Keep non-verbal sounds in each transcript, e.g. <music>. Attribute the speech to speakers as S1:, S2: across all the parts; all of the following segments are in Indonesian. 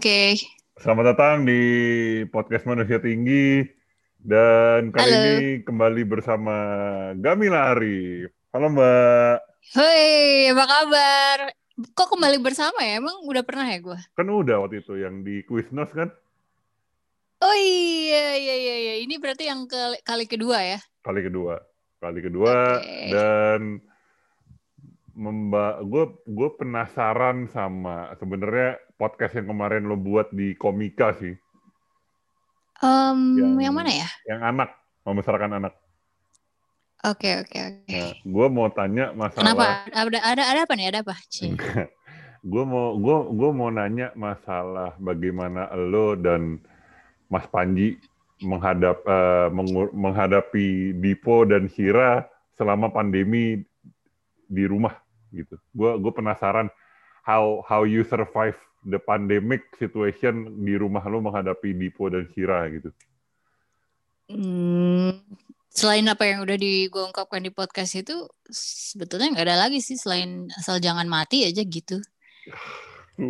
S1: Oke.
S2: Selamat datang di podcast Manusia Tinggi dan kali
S1: Halo.
S2: ini kembali bersama Gamila Arif. Halo Mbak.
S1: Hoi, apa kabar? Kok kembali bersama ya? Emang udah pernah ya gue?
S2: Kan udah waktu itu yang di Quiznos kan
S1: Oh iya, iya, iya, iya. Ini berarti yang ke, kali kedua ya?
S2: kali kedua. Kali kedua
S1: Oke.
S2: dan memba gue gue penasaran sama sebenarnya podcast yang kemarin lo buat di Komika sih,
S1: Em,
S2: Yang-
S1: yang mana ya?
S2: yang anak membesarkan anak.
S1: Oke, oke, oke.
S2: Nah, gue mau tanya masalah
S1: Kenapa? Ada, ada, ada apa nih? Ada apa?
S2: Gue mau gue gue mau nanya masalah bagaimana lo dan Mas Panji menghadap mengu- menghadapi Dipo dan Hira selama pandemi di rumah gitu. Gue gue penasaran how how you survive the pandemic situation di rumah lo menghadapi Dipo dan Hira gitu.
S1: Hmm, selain apa yang udah di gue ungkapkan di podcast itu, sebetulnya nggak ada lagi sih selain asal jangan mati aja gitu. <laughs>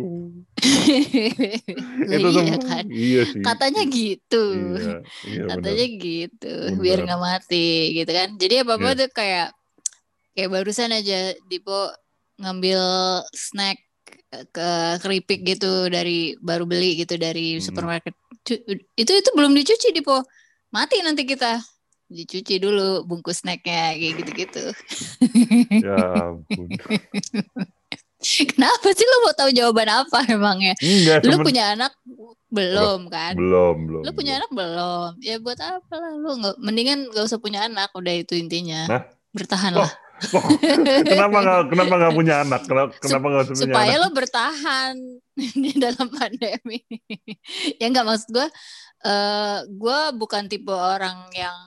S2: Itu
S1: iya kan?
S2: iya sih.
S1: Katanya gitu.
S2: Iya, iya
S1: katanya
S2: benar.
S1: gitu
S2: Benar.
S1: biar nggak mati gitu kan jadi apa apa
S2: Iya.
S1: tuh kayak kayak barusan aja Dipo ngambil snack ke keripik gitu dari baru beli gitu dari
S2: Hmm.
S1: supermarket. Itu itu belum dicuci Dipo. Mati nanti kita. Dicuci dulu bungkus snacknya kayak gitu gitu <laughs>
S2: Ya ampun. <laughs>
S1: kenapa sih lo mau tahu jawaban apa emangnya?
S2: Enggak,
S1: lu punya anak belum kan?
S2: Belum belum.
S1: lu punya anak belum? Ya buat apa lah lu nggak mendingan gak usah punya anak udah itu intinya.
S2: Nah.
S1: bertahan
S2: Oh,
S1: lah
S2: kenapa nggak kenapa nggak punya anak? Kenapa, kenapa nggak punya
S1: supaya
S2: anak?
S1: lo bertahan <laughs> di dalam pandemi ya nggak maksud gue eh gue bukan tipe orang yang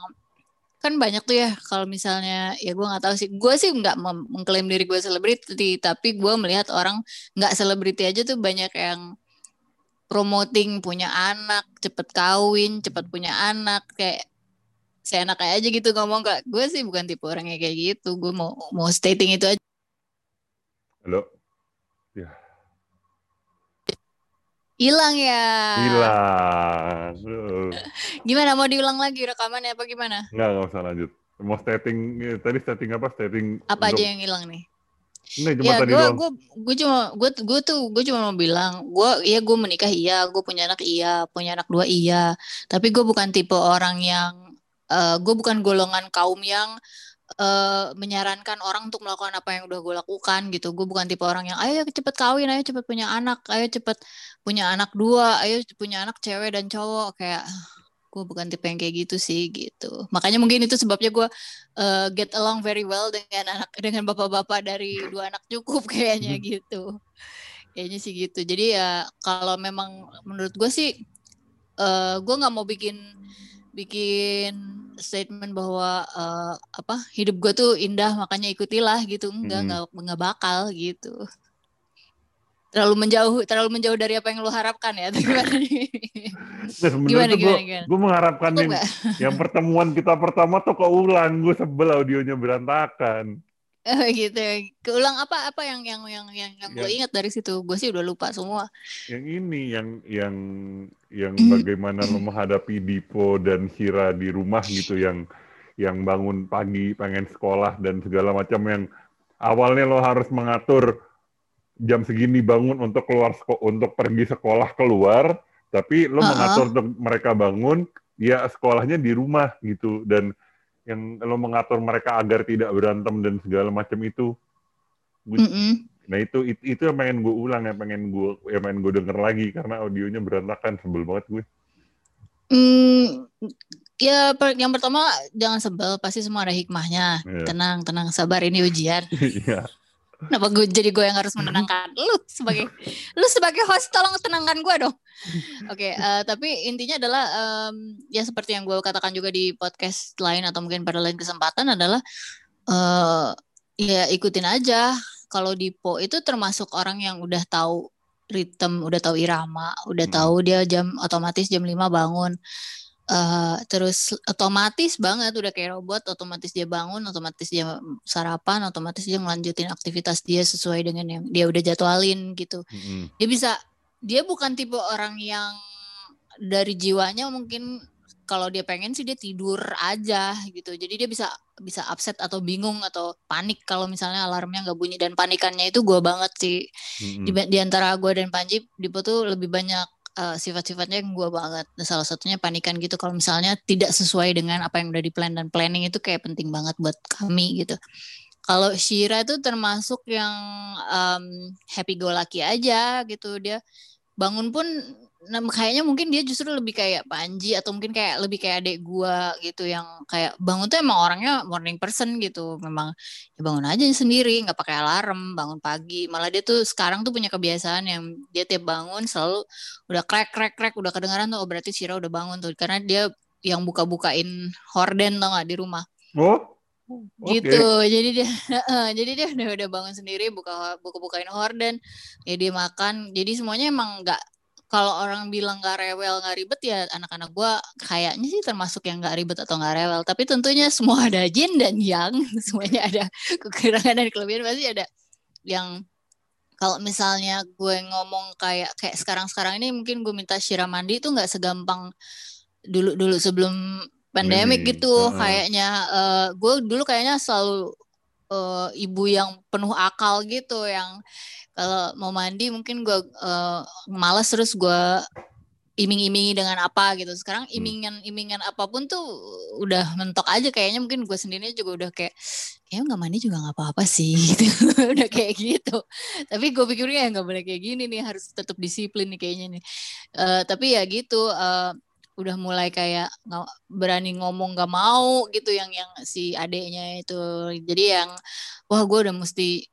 S1: kan banyak tuh ya kalau misalnya ya gue nggak tahu sih gue sih nggak mengklaim diri gue selebriti tapi gue melihat orang nggak selebriti aja tuh banyak yang promoting punya anak cepet kawin cepet punya anak kayak saya enak aja gitu ngomong kak gue sih bukan tipe orang yang kayak gitu gue mau mau stating itu aja.
S2: Halo,
S1: hilang ya.
S2: Hilang.
S1: Gimana mau diulang lagi rekamannya apa gimana?
S2: Nggak nggak usah lanjut. Mau setting eh, tadi setting apa? Setting
S1: apa
S2: untuk-
S1: aja yang hilang nih?
S2: Nggak, cuma
S1: ya
S2: tadi
S1: gue gue gue cuma gue gue tuh gue cuma mau bilang gue iya gue menikah iya gue punya anak iya punya anak dua iya. Tapi gue bukan tipe orang yang eh gue bukan golongan kaum yang eh menyarankan orang untuk melakukan apa yang udah gue lakukan gitu. Gue bukan tipe orang yang ayo cepet kawin ayo cepet punya anak ayo cepet punya anak dua ayo punya anak cewek dan cowok. Kayak gue bukan tipe yang kayak gitu sih gitu. Makanya mungkin itu sebabnya gue eh, get along very well dengan anak dengan bapak-bapak dari dua anak cukup <laughs> kayaknya gitu. Kayaknya sih gitu. Jadi ya kalau memang menurut gue sih eh gue nggak mau bikin bikin statement bahwa eh, apa hidup gue tuh indah makanya ikutilah gitu enggak
S2: Hmm.
S1: nggak nggak bakal gitu terlalu menjauh terlalu menjauh dari apa yang lu harapkan ya <laughs> gimana gimana
S2: tuh
S1: gimana
S2: gue
S1: gimana
S2: gue mengharapkan yang, yang pertemuan kita pertama tuh keulang. Gue sebel audionya berantakan.
S1: Oh, <laughs> gitu keulang apa apa yang yang yang yang, yang gue ingat dari situ gue sih udah lupa semua
S2: Yang ini yang yang yang
S1: Hmm.
S2: bagaimana lo menghadapi Dipo dan Hira di rumah gitu yang yang bangun pagi pengen sekolah dan segala macam yang awalnya lo harus mengatur jam segini bangun untuk keluar untuk pergi sekolah keluar tapi lo
S1: Uh-uh.
S2: mengatur untuk mereka bangun ya sekolahnya di rumah gitu dan yang lo mengatur mereka agar tidak berantem dan segala macam itu Gua-
S1: Mm-mm.
S2: Nah itu, itu itu yang pengen gue ulang, yang pengen gue yang pengen gue denger lagi karena audionya berantakan sebel banget gue.
S1: Hmm, ya per- yang pertama jangan sebel pasti semua ada hikmahnya
S2: Iya.
S1: tenang tenang sabar ini ujian <laughs>
S2: Iya.
S1: Kenapa gue jadi gue yang harus menenangkan lu sebagai lu sebagai host tolong tenangkan gue dong oke eh, tapi intinya adalah em, ya seperti yang gue katakan juga di podcast lain atau mungkin pada lain kesempatan adalah eh ya ikutin aja kalau Dipo itu termasuk orang yang udah tahu ritme, udah tahu irama, udah
S2: Hmm.
S1: tahu dia jam otomatis jam 5 bangun. Eh terus otomatis banget udah kayak robot otomatis dia bangun otomatis dia sarapan otomatis dia ngelanjutin aktivitas dia sesuai dengan yang dia udah jadwalin gitu
S2: Mm-mm.
S1: dia bisa dia bukan tipe orang yang dari jiwanya mungkin kalau dia pengen sih dia tidur aja gitu. Jadi dia bisa bisa upset atau bingung atau panik kalau misalnya alarmnya nggak bunyi dan panikannya itu gue banget sih. Mm-hmm. Di, di antara gue dan Panji, Dipo tuh lebih banyak uh, sifat-sifatnya yang gue banget. Nah, salah satunya panikan gitu kalau misalnya tidak sesuai dengan apa yang udah di plan dan planning itu kayak penting banget buat kami gitu. Kalau Shira itu termasuk yang um, happy go lucky aja gitu dia bangun pun nah, kayaknya mungkin dia justru lebih kayak Panji atau mungkin kayak lebih kayak adik gua gitu yang kayak bangun tuh emang orangnya morning person gitu. Memang ya bangun aja sendiri nggak pakai alarm bangun pagi. Malah dia tuh sekarang tuh punya kebiasaan yang dia tiap bangun selalu udah krek krek krek udah kedengaran tuh oh berarti Sira udah bangun tuh. Karena dia yang buka-bukain horden tau gak di rumah.
S2: Oh
S1: Okay. gitu jadi dia <laughs> uh, jadi dia udah udah bangun sendiri buka buka bukain horden. Ya dia makan. Jadi semuanya emang nggak kalau orang bilang nggak rewel nggak ribet ya anak-anak gue kayaknya sih termasuk yang nggak ribet atau nggak rewel tapi tentunya semua ada jin dan yang <laughs> semuanya ada kekurangan dan kelebihan pasti ada yang kalau misalnya gue ngomong kayak kayak sekarang-sekarang ini mungkin gue minta Shira mandi itu nggak segampang dulu dulu sebelum pandemik Ini. gitu uh. kayaknya uh, gue dulu kayaknya selalu uh, ibu yang penuh akal gitu yang kalau mau mandi mungkin gue uh, malas terus gue iming-imingi dengan apa gitu. Sekarang hmm. imingan-imingan apa pun tuh udah mentok aja kayaknya. Mungkin gue sendiri juga udah kayak ya nggak mandi juga nggak apa-apa sih. <laughs> Gitu. Udah kayak gitu. Tapi gue pikirnya ya nggak boleh kayak gini nih harus tetap disiplin nih kayaknya nih. Uh, tapi ya gitu uh, udah mulai kayak nggak berani ngomong nggak mau gitu yang yang si adeknya itu. Jadi yang wah gue udah mesti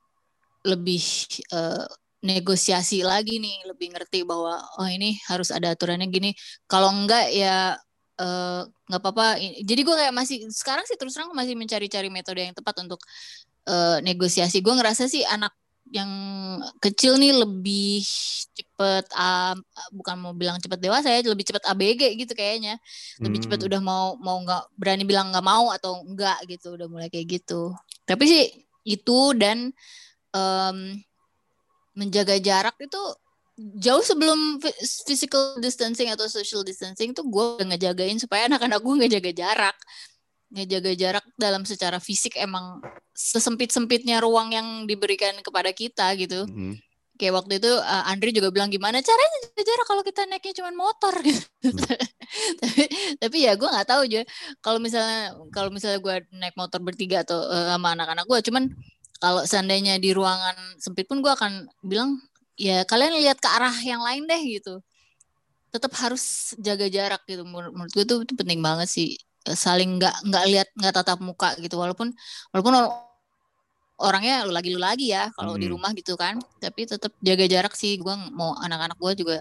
S1: lebih uh, negosiasi lagi nih lebih ngerti bahwa oh ini harus ada aturannya gini. Kalau enggak ya eh, nggak uh, apa-apa jadi gue kayak masih sekarang sih terus terang masih mencari-cari metode yang tepat untuk uh, negosiasi. Gue ngerasa sih anak yang kecil nih lebih cepet uh, bukan mau bilang cepet dewasa ya lebih cepet ABG gitu kayaknya. Lebih hmm. cepet udah mau mau nggak berani bilang nggak mau atau enggak gitu udah mulai kayak gitu. Tapi sih itu dan um, menjaga jarak itu jauh sebelum physical distancing atau social distancing tuh gue udah ngejagain supaya anak-anak gue ngejaga jarak ngejaga jarak dalam secara fisik emang sesempit-sempitnya ruang yang diberikan kepada kita gitu. Mm-hmm. Kayak waktu itu uh, Andri juga bilang gimana caranya jaga jarak kalau kita naiknya cuma motor <laughs> gitu. Mm. tapi, tapi ya gue nggak tahu aja kalau misalnya kalau misalnya gue naik motor bertiga atau uh, sama anak-anak gue cuman kalau seandainya di ruangan sempit pun gue akan bilang ya kalian lihat ke arah yang lain deh gitu. Tetap harus jaga jarak gitu. Menurut gue tuh itu penting banget sih. Saling nggak nggak lihat nggak tatap muka gitu. Walaupun walaupun orangnya lu lagi lu lagi ya kalau hmm. di rumah gitu kan. Tapi tetap jaga jarak sih. Gue mau anak-anak gue juga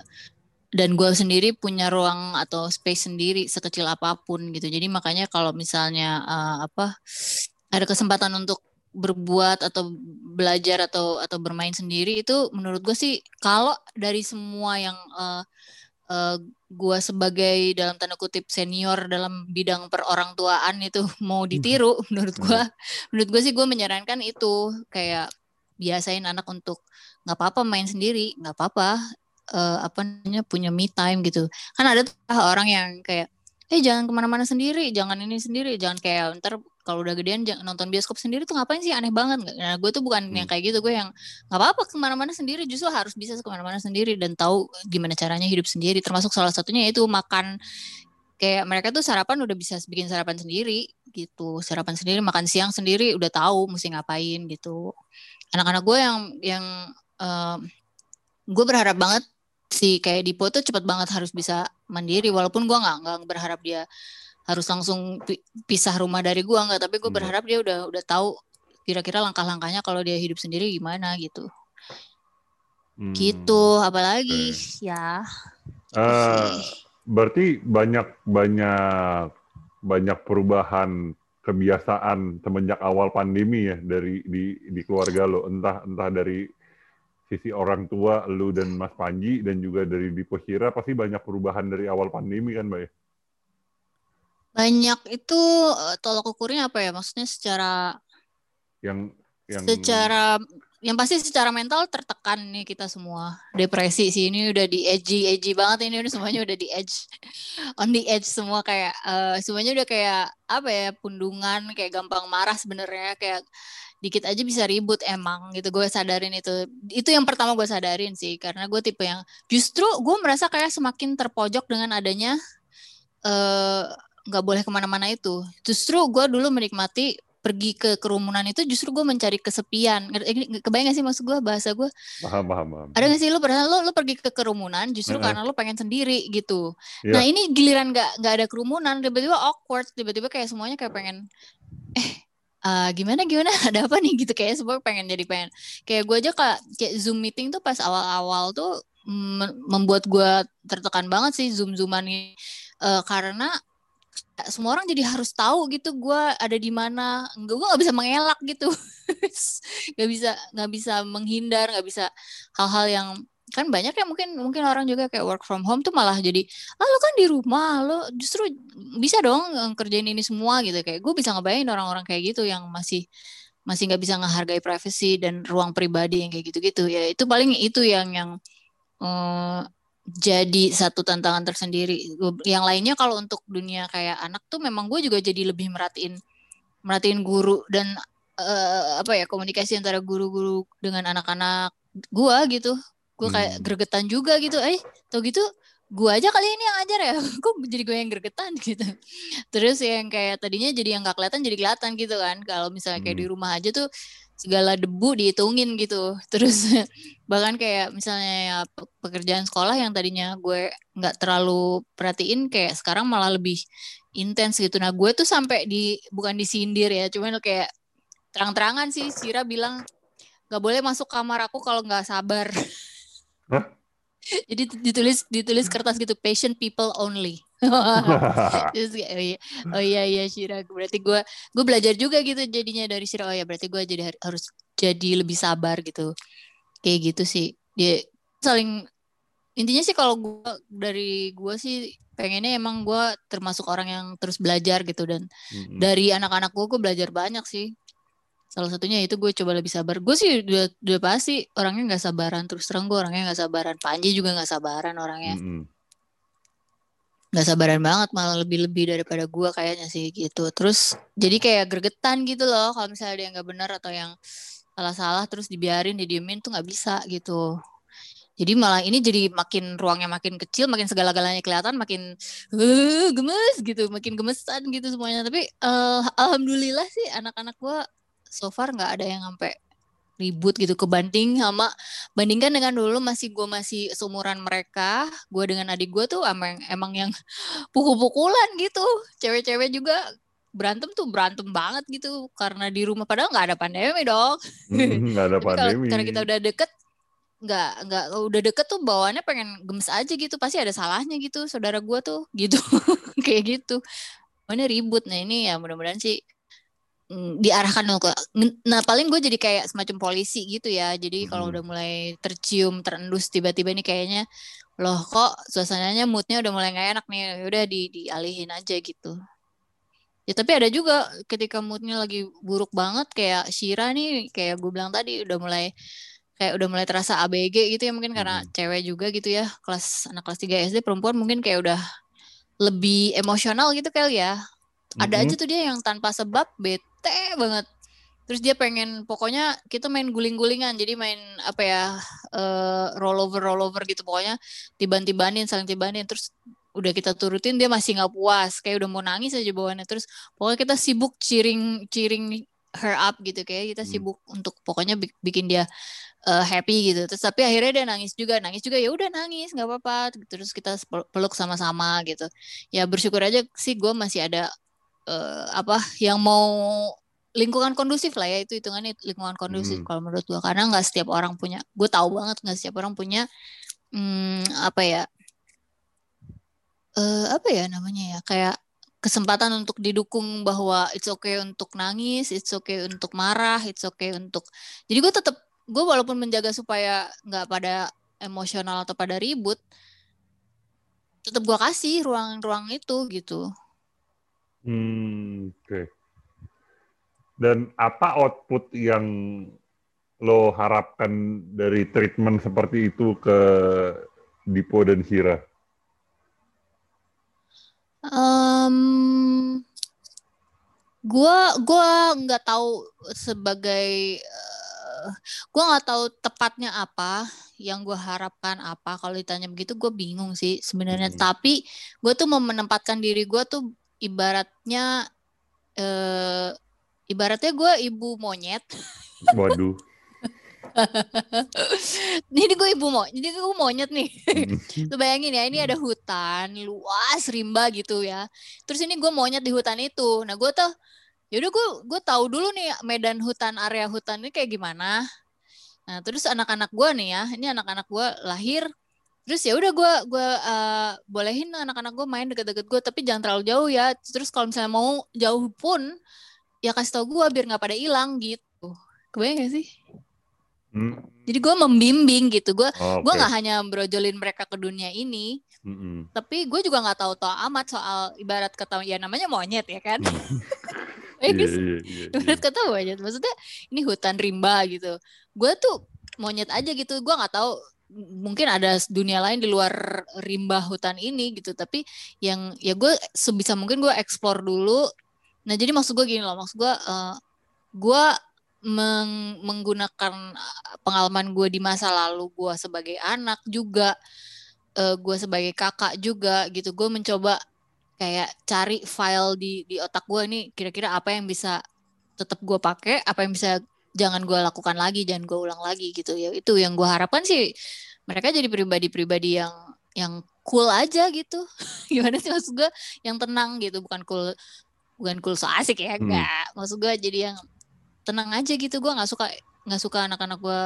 S1: dan gue sendiri punya ruang atau space sendiri sekecil apa pun gitu. Jadi makanya kalau misalnya uh, apa ada kesempatan untuk berbuat atau belajar atau atau bermain sendiri itu menurut gue sih kalau dari semua yang uh, uh, gue sebagai dalam tanda kutip senior dalam bidang perorang tuaan itu <laughs> mau ditiru hmm. <laughs> menurut gue hmm. menurut gue sih gue menyarankan itu kayak biasain anak untuk nggak apa-apa main sendiri nggak apa-apa uh, apa namanya punya me time gitu kan ada tuh orang yang kayak eh jangan ke mana-mana sendiri jangan ini sendiri jangan kayak ntar kalau udah gedean nonton bioskop sendiri tuh ngapain sih? Aneh banget nah gue tuh bukan hmm. yang kayak gitu gue yang nggak apa-apa ke mana-mana sendiri justru harus bisa ke mana-mana sendiri dan tahu gimana caranya hidup sendiri. Termasuk salah satunya yaitu makan kayak mereka tuh sarapan udah bisa bikin sarapan sendiri gitu. Sarapan sendiri makan siang sendiri udah tahu mesti ngapain gitu. Anak-anak gue yang yang uh, gue berharap banget si kayak Dipo tuh cepet banget harus bisa mandiri walaupun gue nggak nggak berharap dia harus langsung pisah rumah dari gua nggak tapi gue hmm. berharap dia udah udah tahu kira-kira langkah-langkahnya kalau dia hidup sendiri gimana gitu hmm. gitu apalagi okay. ya
S2: uh, berarti banyak banyak banyak perubahan kebiasaan semenjak awal pandemi ya dari di di keluarga lo entah entah dari sisi orang tua lu dan Mas Panji dan juga dari Dipo Shira pasti banyak perubahan dari awal pandemi kan Mbak ya?
S1: Banyak itu uh, tolak ukurnya apa ya? Maksudnya secara
S2: yang yang
S1: secara yang pasti secara mental tertekan nih kita semua. Depresi sih ini udah di edgy edgy banget ini udah semuanya udah di edge <laughs> on the edge semua kayak uh, semuanya udah kayak apa ya pundungan kayak gampang marah sebenarnya. Kayak dikit aja bisa ribut emang gitu gue sadarin itu. Itu yang pertama gue sadarin sih karena gue tipe yang justru gue merasa kayak semakin terpojok dengan adanya eh, nggak boleh ke mana-mana itu justru gue dulu menikmati pergi ke kerumunan itu justru gue mencari kesepian. Kebayang gak sih maksud gue bahasa gue?
S2: Paham, paham, paham.
S1: Ada gak sih lu pernah lu, lu pergi ke kerumunan justru uh karena lu pengen sendiri gitu.
S2: Yeah.
S1: Nah ini giliran gak, gak ada kerumunan tiba-tiba awkward tiba-tiba kayak semuanya kayak pengen eh uh, gimana gimana <laughs> ada apa nih gitu kayak semua pengen jadi pengen kayak gue aja kak kayak zoom meeting tuh pas awal-awal tuh membuat gue tertekan banget sih zoom zooman ini uh, karena semua orang jadi harus tahu gitu gue ada di mana. Gue nggak bisa mengelak gitu. <laughs> Nggak bisa nggak bisa menghindar nggak bisa hal-hal yang kan banyak ya mungkin mungkin orang juga kayak work from home tuh malah jadi ah lo kan di rumah lo justru bisa dong kerjain ini semua gitu. Kayak gue bisa ngebayangin orang-orang kayak gitu yang masih masih nggak bisa ngehargai privacy dan ruang pribadi yang kayak gitu-gitu. Ya itu paling itu yang yang uh, jadi satu tantangan tersendiri. Yang lainnya kalau untuk dunia kayak anak tuh memang gue juga jadi lebih merhatiin merhatiin guru dan uh, apa ya komunikasi antara guru-guru dengan anak-anak gue gitu. Gue kayak hmm. gregetan juga gitu. Eh, tau gitu gue aja kali ini yang ajar ya <laughs> kok jadi gue yang gregetan <laughs> gitu terus yang kayak tadinya jadi yang gak kelihatan jadi kelihatan gitu kan kalau misalnya kayak hmm. di rumah aja tuh segala debu dihitungin gitu. <laughs> Terus bahkan kayak misalnya ya pekerjaan sekolah yang tadinya gue nggak terlalu perhatiin kayak sekarang malah lebih intens gitu. Nah gue tuh sampai di bukan disindir ya cuman kayak terang-terangan sih Sira bilang nggak boleh masuk kamar aku kalau nggak sabar. Hah? Jadi ditulis ditulis kertas gitu patient people only <laughs> Terus, oh iya, oh iya iya Shira, berarti gue gue belajar juga gitu jadinya dari Shira. Oh ya berarti gue jadi harus jadi lebih sabar gitu. Kayak gitu sih. Dia saling intinya sih kalau gue dari gue sih pengennya emang gue termasuk orang yang terus belajar gitu dan mm-hmm. dari anak-anak gue gue belajar banyak sih salah satunya itu gue coba lebih sabar. Gue sih udah, udah pasti orangnya nggak sabaran terus terang. Gue orangnya nggak sabaran. Panji juga nggak sabaran orangnya. Nggak sabaran banget malah lebih-lebih daripada gue kayaknya sih gitu. Terus jadi kayak gregetan gitu loh kalau misalnya dia nggak benar atau yang salah-salah terus dibiarin didiemin tuh nggak bisa gitu. Jadi malah ini jadi makin ruangnya makin kecil makin segala-galanya kelihatan makin uh, gemes gitu. Makin gemesan gitu semuanya. Tapi uh, alhamdulillah sih anak-anak gue so far nggak ada yang sampai ribut gitu. Kebanding sama bandingkan dengan dulu masih gue masih seumuran mereka gue dengan adik gue tuh emang emang yang <laughs> pukul-pukulan gitu. Cewek-cewek juga berantem tuh berantem banget gitu karena di rumah. Padahal nggak ada pandemi dong.
S2: Hmm, nggak ada <laughs> pandemi.
S1: karena kita udah deket nggak nggak udah deket tuh bawaannya pengen gemes aja gitu. Pasti ada salahnya gitu saudara gue tuh gitu. <laughs> Kayak gitu. Mana ribut. Nah ini ya mudah-mudahan sih Mm, diarahkan ke nah paling gue jadi kayak semacam polisi gitu ya jadi kalau udah mulai tercium terendus tiba-tiba ini kayaknya loh kok suasananya moodnya udah mulai nggak enak nih ya udah di dialihin aja gitu ya tapi ada juga ketika moodnya lagi buruk banget kayak Shira nih kayak gue bilang tadi udah mulai kayak udah mulai terasa ABG gitu ya mungkin karena hmm. cewek juga gitu ya kelas anak kelas 3 SD perempuan mungkin kayak udah lebih emosional gitu kali ya ada mm -hmm. aja tuh dia yang tanpa sebab bete banget terus dia pengen pokoknya kita main guling-gulingan jadi main apa ya uh, rollover rollover gitu pokoknya tiban-tibanin saling tibanin terus udah kita turutin dia masih nggak puas kayak udah mau nangis aja bawaannya terus pokoknya kita sibuk ciring ciring her up gitu kayak kita hmm. sibuk hmm. untuk pokoknya bikin dia uh, happy gitu terus tapi akhirnya dia nangis juga nangis juga ya udah nangis nggak apa-apa terus kita peluk sama-sama gitu ya bersyukur aja sih gue masih ada uh, apa yang mau lingkungan kondusif lah ya itu hitungannya lingkungan kondusif hmm. kalau menurut gue karena nggak setiap orang punya gue tahu banget nggak setiap orang punya hmm, apa ya uh, apa ya namanya ya kayak kesempatan untuk didukung bahwa it's okay untuk nangis it's okay untuk marah it's okay untuk jadi gue tetap gue walaupun menjaga supaya nggak pada emosional atau pada ribut tetap gue kasih ruang-ruang itu gitu
S2: Hmm, oke. Okay. Dan apa output yang lo harapkan dari treatment seperti itu ke Dipo dan Hira?
S1: Um, gua gua nggak tahu sebagai uh, gua nggak tahu tepatnya apa yang gue harapkan apa kalau ditanya begitu gue bingung sih sebenarnya hmm. tapi gue tuh mau menempatkan diri gue tuh ibaratnya uh, ibaratnya gue ibu monyet <laughs>
S2: waduh
S1: ini gue ibu mau, jadi gue monyet nih. Lu bayangin ya, ini ada hutan luas rimba gitu ya. Terus ini gue monyet di hutan itu. Nah gue tuh, yaudah gue gue tahu dulu nih medan hutan area hutan ini kayak gimana. Nah terus anak-anak gue nih ya, ini anak-anak gue lahir. Terus ya udah gue gue uh, bolehin anak-anak gue main deket-deket gue, tapi jangan terlalu jauh ya. Terus kalau misalnya mau jauh pun, ya kasih tau gue biar nggak pada hilang gitu. Kebayang gak sih? Hmm. Jadi gue membimbing gitu. Gue oh, okay. gue nggak hanya brojolin mereka ke dunia ini, mm-hmm. tapi gue juga nggak tahu tahu amat soal ibarat kata ya namanya monyet ya kan. Mm. yeah, yeah, yeah, ibarat kata monyet. Maksudnya ini hutan rimba gitu. Gue tuh monyet aja gitu. Gue nggak tahu mungkin ada dunia lain di luar rimba hutan ini gitu. Tapi yang ya gue sebisa mungkin gue explore dulu. Nah jadi maksud gue gini loh. Maksud gue uh, gue meng menggunakan pengalaman gue di masa lalu gue sebagai anak juga uh, gue sebagai kakak juga gitu gue mencoba kayak cari file di di otak gue nih kira-kira apa yang bisa tetap gue pakai apa yang bisa jangan gue lakukan lagi jangan gue ulang lagi gitu. Ya itu yang gue harapkan sih mereka jadi pribadi-pribadi yang yang cool aja gitu. <laughs> Gimana sih maksud gue yang tenang gitu bukan cool bukan cool so asik ya enggak. Hmm. maksud gue jadi yang tenang aja gitu. Gue nggak suka nggak suka anak-anak gue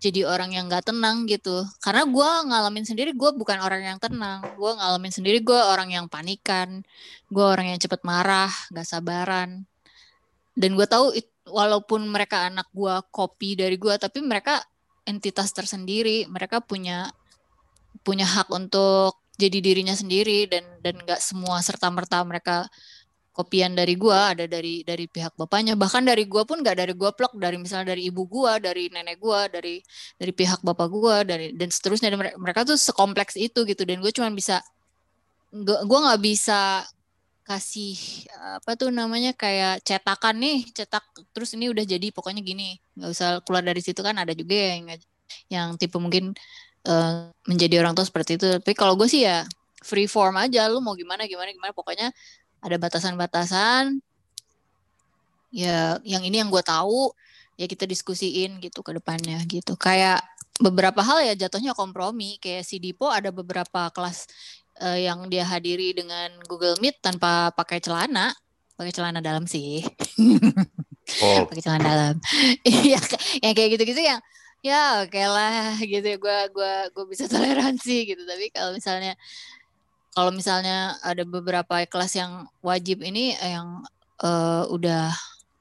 S1: jadi orang yang nggak tenang gitu. Karena gue ngalamin sendiri gue bukan orang yang tenang. Gue ngalamin sendiri gue orang yang panikan. Gue orang yang cepet marah nggak sabaran dan gue tahu walaupun mereka anak gue kopi dari gue tapi mereka entitas tersendiri. Mereka punya punya hak untuk jadi dirinya sendiri dan dan nggak semua serta merta mereka kopian dari gua ada dari dari pihak bapaknya. Bahkan dari gua pun nggak dari gua plok dari misalnya dari ibu gua dari nenek gua dari dari pihak bapak gua dari dan seterusnya. Dan mereka, mereka tuh sekompleks itu gitu. Dan gue cuma bisa gua nggak bisa kasih apa tuh namanya kayak cetakan nih cetak terus ini udah jadi pokoknya gini nggak usah keluar dari situ kan ada juga yang yang tipe mungkin uh, menjadi orang tua seperti itu. Tapi kalau gue sih ya free form aja lu mau gimana gimana gimana pokoknya ada batasan-batasan. Ya yang ini yang gue tahu ya kita diskusiin gitu ke depannya gitu. Kayak beberapa hal ya jatuhnya kompromi. Kayak si Dipo ada beberapa kelas uh, yang dia hadiri dengan Google Meet tanpa pakai celana. Pakai celana dalam sih. Oh. <laughs> pakai celana dalam. <laughs> Ya yang kayak gitu-gitu yang ya oke okay lah gitu. Ya gue gua gue bisa <laughs> toleransi gitu. Tapi kalau misalnya kalau misalnya ada beberapa kelas yang wajib ini eh, yang uh, udah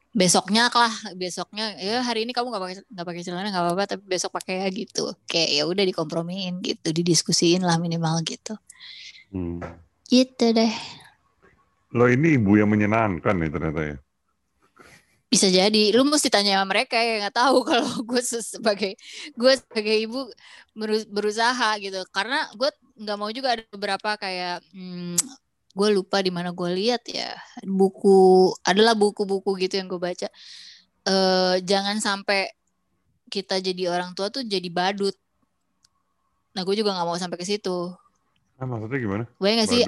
S1: besoknya lah besoknya ya hari ini kamu nggak pakai nggak pakai celana nggak apa-apa tapi besok pakai ya gitu. Kayak ya udah dikompromiin gitu didiskusiin lah minimal gitu hmm. gitu deh.
S2: Lo ini ibu yang menyenangkan nih ternyata ya.
S1: Bisa jadi. Lu mesti tanya sama mereka ya. Nggak tahu <laughs> kalau gue sebagai gue sebagai ibu berusaha gitu. Karena gue nggak mau juga ada beberapa kayak hmm, gue lupa di mana gue lihat ya. Buku adalah buku-buku gitu yang gue baca. Uh, jangan sampai kita jadi orang tua tuh jadi badut. Nah gue juga nggak mau sampai ke situ
S2: nah, maksudnya gimana?
S1: Gue nggak sih?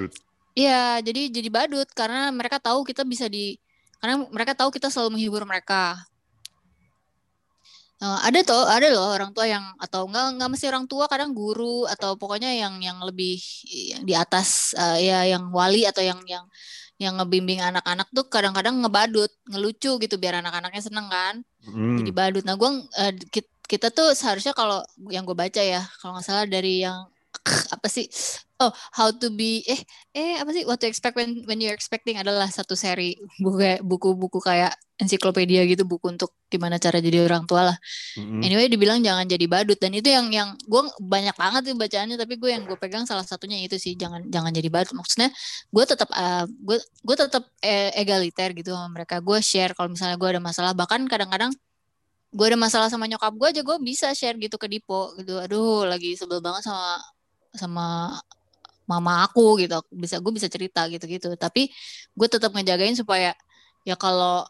S1: Iya, jadi jadi badut karena mereka tahu kita bisa di karena mereka tahu kita selalu menghibur mereka. Uh, ada tuh ada loh orang tua yang atau enggak enggak mesti orang tua kadang guru atau pokoknya yang yang lebih yang di atas uh, ya yang wali atau yang yang yang ngebimbing anak-anak tuh kadang-kadang ngebadut ngelucu gitu biar anak-anaknya seneng kan. Hmm. jadi badut. Nah gue uh, kita tuh seharusnya kalau yang gue baca ya kalau nggak salah dari yang <clears throat> apa sih oh how to be eh eh apa sih? What to expect when when you're expecting adalah satu seri buku buku-buku kayak ensiklopedia gitu buku untuk gimana cara jadi orang tua lah. Mm-hmm. anyway dibilang jangan jadi badut dan itu yang yang gue banyak banget sih bacaannya tapi gue yang gue pegang salah satunya itu sih jangan jangan jadi badut. Maksudnya gue tetap uh, gue gue tetap eh, egaliter gitu sama mereka. Gue share kalau misalnya gue ada masalah. Bahkan kadang-kadang gue ada masalah sama nyokap gue aja gue bisa share gitu ke Dipo gitu. Aduh lagi sebel banget sama sama mama aku gitu bisa gue bisa cerita gitu gitu tapi gue tetap ngejagain supaya ya kalau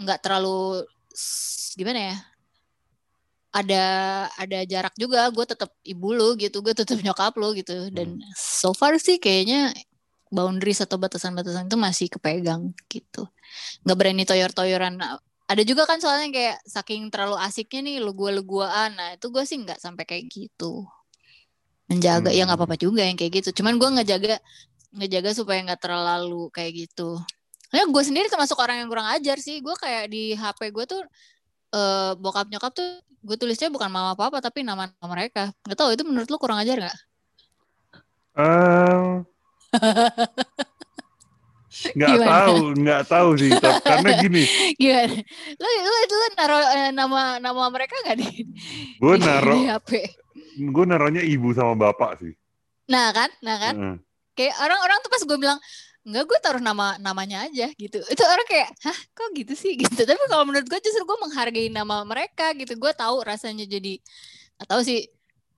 S1: nggak terlalu gimana ya ada ada jarak juga gue tetap ibu lu gitu gue tetap nyokap lu gitu. Dan hmm. so far sih kayaknya boundaries atau batasan-batasan itu masih kepegang gitu. Nggak berani toyor-toyoran. Ada juga kan soalnya kayak saking terlalu asiknya nih lu gue lu guaan nah itu gue sih nggak sampai kayak gitu menjaga hmm. ya nggak apa-apa juga yang kayak gitu cuman gue ngejaga ngejaga supaya nggak terlalu kayak gitu ya gue sendiri termasuk orang yang kurang ajar sih gue kayak di HP gue tuh uh, bokap nyokap tuh gue tulisnya bukan mama papa tapi nama nama mereka nggak tahu itu menurut lu kurang ajar nggak?
S2: Uh, <laughs> Nggak tahu, nggak tahu sih. Karena gini. <laughs>
S1: Gimana? Lu, lu, lu naruh eh, nama nama mereka nggak di?
S2: Gue naruh. Di HP. Gue naruhnya ibu sama bapak sih.
S1: Nah kan, nah kan. Uh. Kayak orang-orang tuh pas gue bilang Enggak, gue taruh nama namanya aja gitu. Itu orang kayak, hah, kok gitu sih <laughs> gitu. Tapi kalau menurut gue justru gue menghargai nama mereka gitu. Gue tahu rasanya jadi, atau sih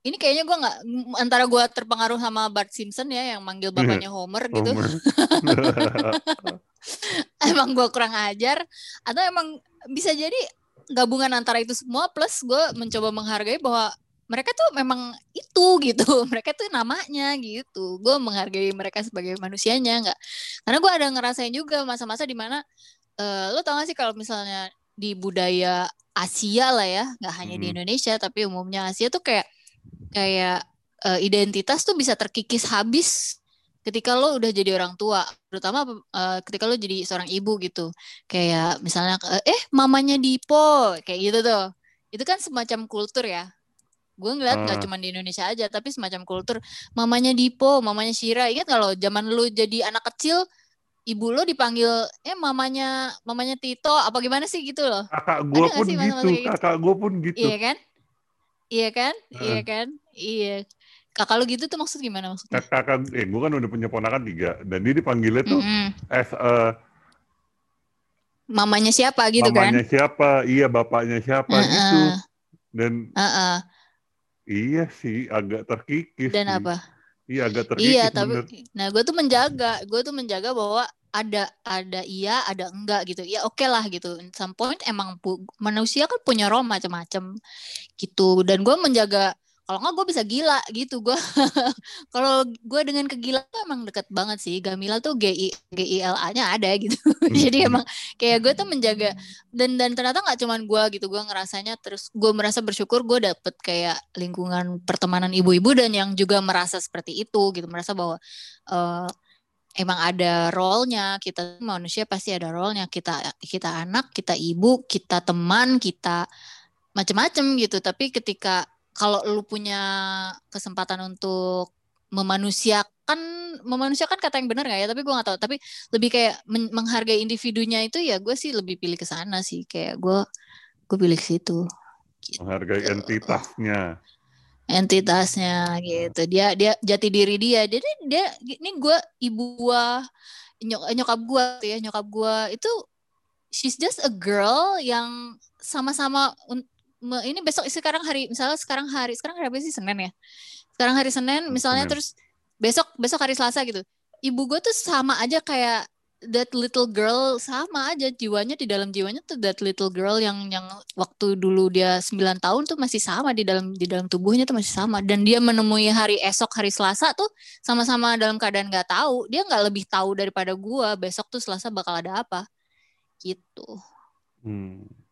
S1: ini kayaknya gue nggak antara gue terpengaruh sama Bart Simpson ya yang manggil iya, bapaknya Homer gitu. Homer. <laughs> emang gue kurang ajar atau emang bisa jadi gabungan antara itu semua plus gue mencoba menghargai bahwa mereka tuh memang itu gitu <laughs> mereka tuh namanya gitu gue menghargai mereka sebagai manusianya nggak karena gue ada ngerasain juga masa-masa di mana uh, lo tau gak sih kalau misalnya di budaya Asia lah ya nggak hanya hmm. di Indonesia tapi umumnya Asia tuh kayak kayak uh, identitas tuh bisa terkikis habis ketika lo udah jadi orang tua, terutama uh, ketika lo jadi seorang ibu gitu. Kayak misalnya eh mamanya Dipo kayak gitu tuh. Itu kan semacam kultur ya. Gue ngeliat nggak uh. cuma di Indonesia aja, tapi semacam kultur mamanya Dipo, mamanya Shira. Ingat kalau zaman lo jadi anak kecil ibu lo dipanggil eh mamanya mamanya Tito apa gimana sih gitu loh.
S2: Kakak gue pun gitu, kakak gue pun gitu.
S1: Iya kan? Iya kan? Uh. Iya kan? Iya. Kakak lu gitu tuh maksud gimana maksudnya?
S2: Kakak, eh gue kan udah punya ponakan tiga dan dia dipanggilnya tuh mm -hmm. as a
S1: mamanya siapa gitu
S2: mamanya kan? Mamanya siapa? Iya, bapaknya siapa uh -uh. gitu. Dan uh -uh. Iya sih agak terkikis.
S1: Dan
S2: sih.
S1: apa?
S2: Iya agak terkikis.
S1: Iya, tapi bener. nah gue tuh menjaga, gue tuh menjaga bahwa ada ada iya ada enggak gitu ya oke okay lah gitu In some point emang manusia kan punya role macam-macam gitu dan gue menjaga kalau nggak gue bisa gila gitu gue <laughs> kalau gue dengan kegila tuh emang deket banget sih. Gamila tuh G I G I L A nya ada gitu. <laughs> Jadi emang kayak gue tuh menjaga dan dan ternyata nggak cuman gue gitu gue ngerasanya terus gue merasa bersyukur gue dapet kayak lingkungan pertemanan ibu-ibu dan yang juga merasa seperti itu gitu. Merasa bahwa uh, emang ada role-nya. Kita manusia pasti ada role-nya. Kita kita anak kita ibu kita teman kita macam-macam gitu. Tapi ketika kalau lu punya kesempatan untuk memanusiakan memanusiakan kata yang benar nggak ya? Tapi gue nggak tahu. Tapi lebih kayak menghargai individunya itu ya gue sih lebih pilih ke sana sih. Kayak gue gue pilih ke situ.
S2: Gitu. menghargai entitasnya.
S1: Entitasnya gitu. Dia dia jati diri dia. Jadi dia ini gue ibu gua nyok, nyokap gue tuh ya nyokap gue itu she's just a girl yang sama-sama ini besok sekarang hari misalnya sekarang hari sekarang hari apa sih? Senin ya? Sekarang hari Senin misalnya Senin. terus besok besok hari Selasa gitu. Ibu gue tuh sama aja kayak that little girl sama aja jiwanya di dalam jiwanya tuh that little girl yang yang waktu dulu dia 9 tahun tuh masih sama di dalam di dalam tubuhnya tuh masih sama. Dan dia menemui hari esok hari Selasa tuh sama-sama dalam keadaan nggak tahu. Dia nggak lebih tahu daripada gua besok tuh Selasa bakal ada apa. Gitu. Hmm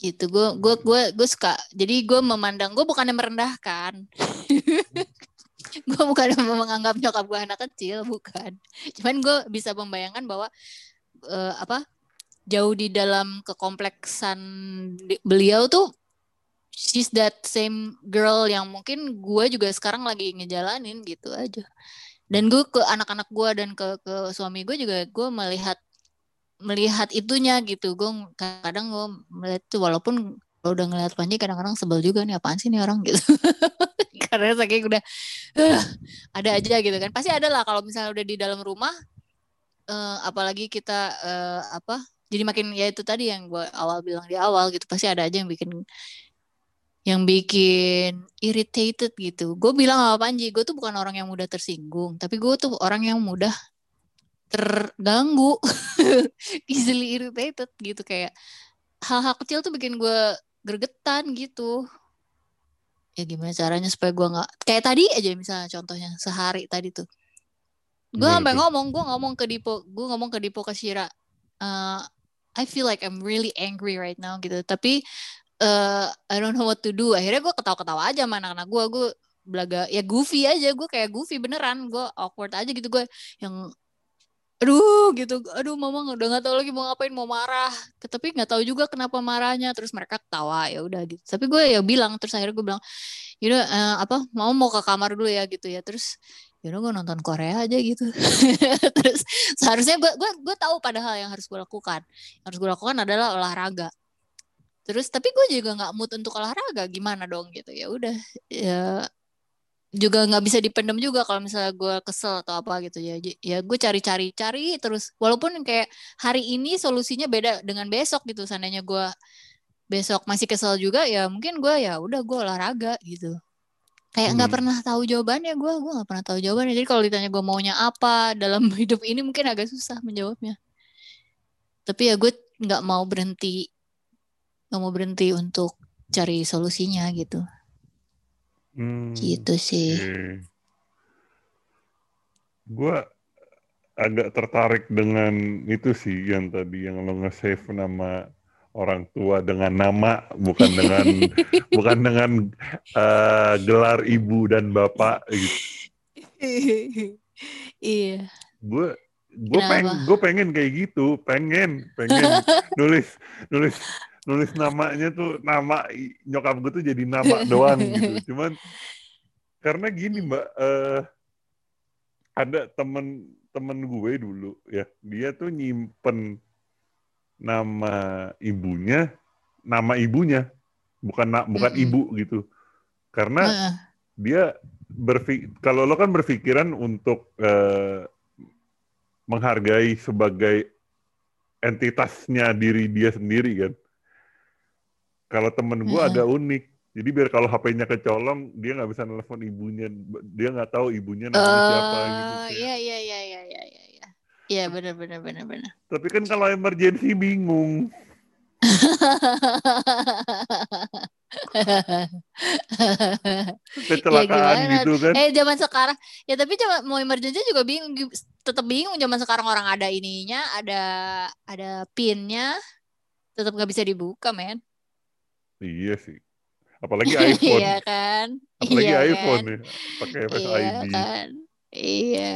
S1: gitu. Gue gue gue gue suka jadi gue memandang gue bukannya merendahkan. <laughs> Gue bukan menganggap nyokap gue anak kecil bukan. Cuman gue bisa membayangkan bahwa uh, apa jauh di dalam kekompleksan beliau tuh she's that same girl yang mungkin gue juga sekarang lagi ngejalanin gitu aja. Dan gue ke anak-anak gue dan ke ke suami gue juga gue melihat melihat itunya gitu. Gue kadang gue melihat itu walaupun kalau udah ngeliat Panji kadang-kadang sebel juga nih apaan sih nih orang? Gitu. <laughs> Karena saking udah uh, ada aja gitu kan. Pasti ada lah kalau misalnya udah di dalam rumah uh, apalagi kita uh, apa jadi makin ya itu tadi yang gue awal bilang di awal gitu pasti ada aja yang bikin yang bikin irritated gitu. Gue bilang sama Panji, gue tuh bukan orang yang mudah tersinggung, tapi gue tuh orang yang mudah terganggu, <laughs> easily irritated gitu kayak hal-hal kecil tuh bikin gue gergetan gitu. Ya gimana caranya supaya gue nggak kayak tadi aja misalnya contohnya sehari tadi tuh. Gue sampai ngomong, gue ngomong ke Dipo, gue ngomong ke Dipo ke Shira, uh, I feel like I'm really angry right now gitu. Tapi uh, I don't know what to do. Akhirnya gue ketawa-ketawa aja sama anak-anak gue. Gue belaga ya goofy aja gue kayak goofy beneran gue awkward aja gitu gue yang aduh gitu. Aduh mama udah nggak tahu lagi mau ngapain mau marah. Tapi nggak tahu juga kenapa marahnya. Terus mereka ketawa ya udah gitu. Tapi gue ya bilang terus akhirnya gue bilang yaudah uh, apa mau mau ke kamar dulu ya gitu ya. Terus yaudah gue nonton Korea aja gitu. <laughs> Terus seharusnya gue gue gue tahu padahal yang harus gue lakukan. Yang harus gue lakukan adalah olahraga. Terus tapi gue juga nggak mood untuk olahraga. Gimana dong gitu. Ya udah ya juga nggak bisa dipendam juga kalau misalnya gue kesel atau apa gitu ya. Ya gue cari-cari cari terus walaupun kayak hari ini solusinya beda dengan besok gitu. Seandainya gue besok masih kesel juga ya mungkin gue ya udah gue olahraga gitu. Kayak nggak hmm. pernah tahu jawabannya gue gue nggak pernah tahu jawabannya. Jadi kalau ditanya gue maunya apa dalam <laughs> hidup ini mungkin agak susah menjawabnya. Tapi ya gue nggak mau berhenti nggak mau berhenti untuk cari solusinya gitu hmm, gitu sih okay.
S2: gue agak tertarik dengan itu sih yang tadi yang lo nge-save nama orang tua dengan nama bukan dengan <laughs> bukan dengan uh, gelar ibu dan bapak gitu.
S1: iya.
S2: Gue gue pengen gue pengen kayak gitu, pengen pengen <laughs> nulis nulis nulis namanya tuh nama nyokap gue tuh jadi nama <laughs> doang gitu. Cuman karena gini mbak, uh, ada temen temen gue dulu ya, dia tuh nyimpen nama ibunya nama ibunya bukan na, bukan mm -hmm. ibu gitu karena uh. dia kalau lo kan berpikiran untuk uh, menghargai sebagai entitasnya diri dia sendiri kan kalau temen gue ada unik jadi biar kalau HP-nya kecolong dia nggak bisa nelfon ibunya dia nggak tahu ibunya namanya uh, siapa gitu
S1: iya iya iya iya iya Iya benar benar benar benar.
S2: Tapi kan kalau emergency bingung. <laughs> Kecelakaan ya gitu kan.
S1: Eh zaman sekarang ya tapi coba mau emergency juga bingung tetap bingung zaman sekarang orang ada ininya, ada ada pinnya tetap nggak bisa dibuka, men.
S2: Iya sih. Apalagi <laughs> iPhone.
S1: iya kan?
S2: Apalagi iya iPhone kan? ya, pakai Face
S1: iya
S2: ID.
S1: Kan? Iya,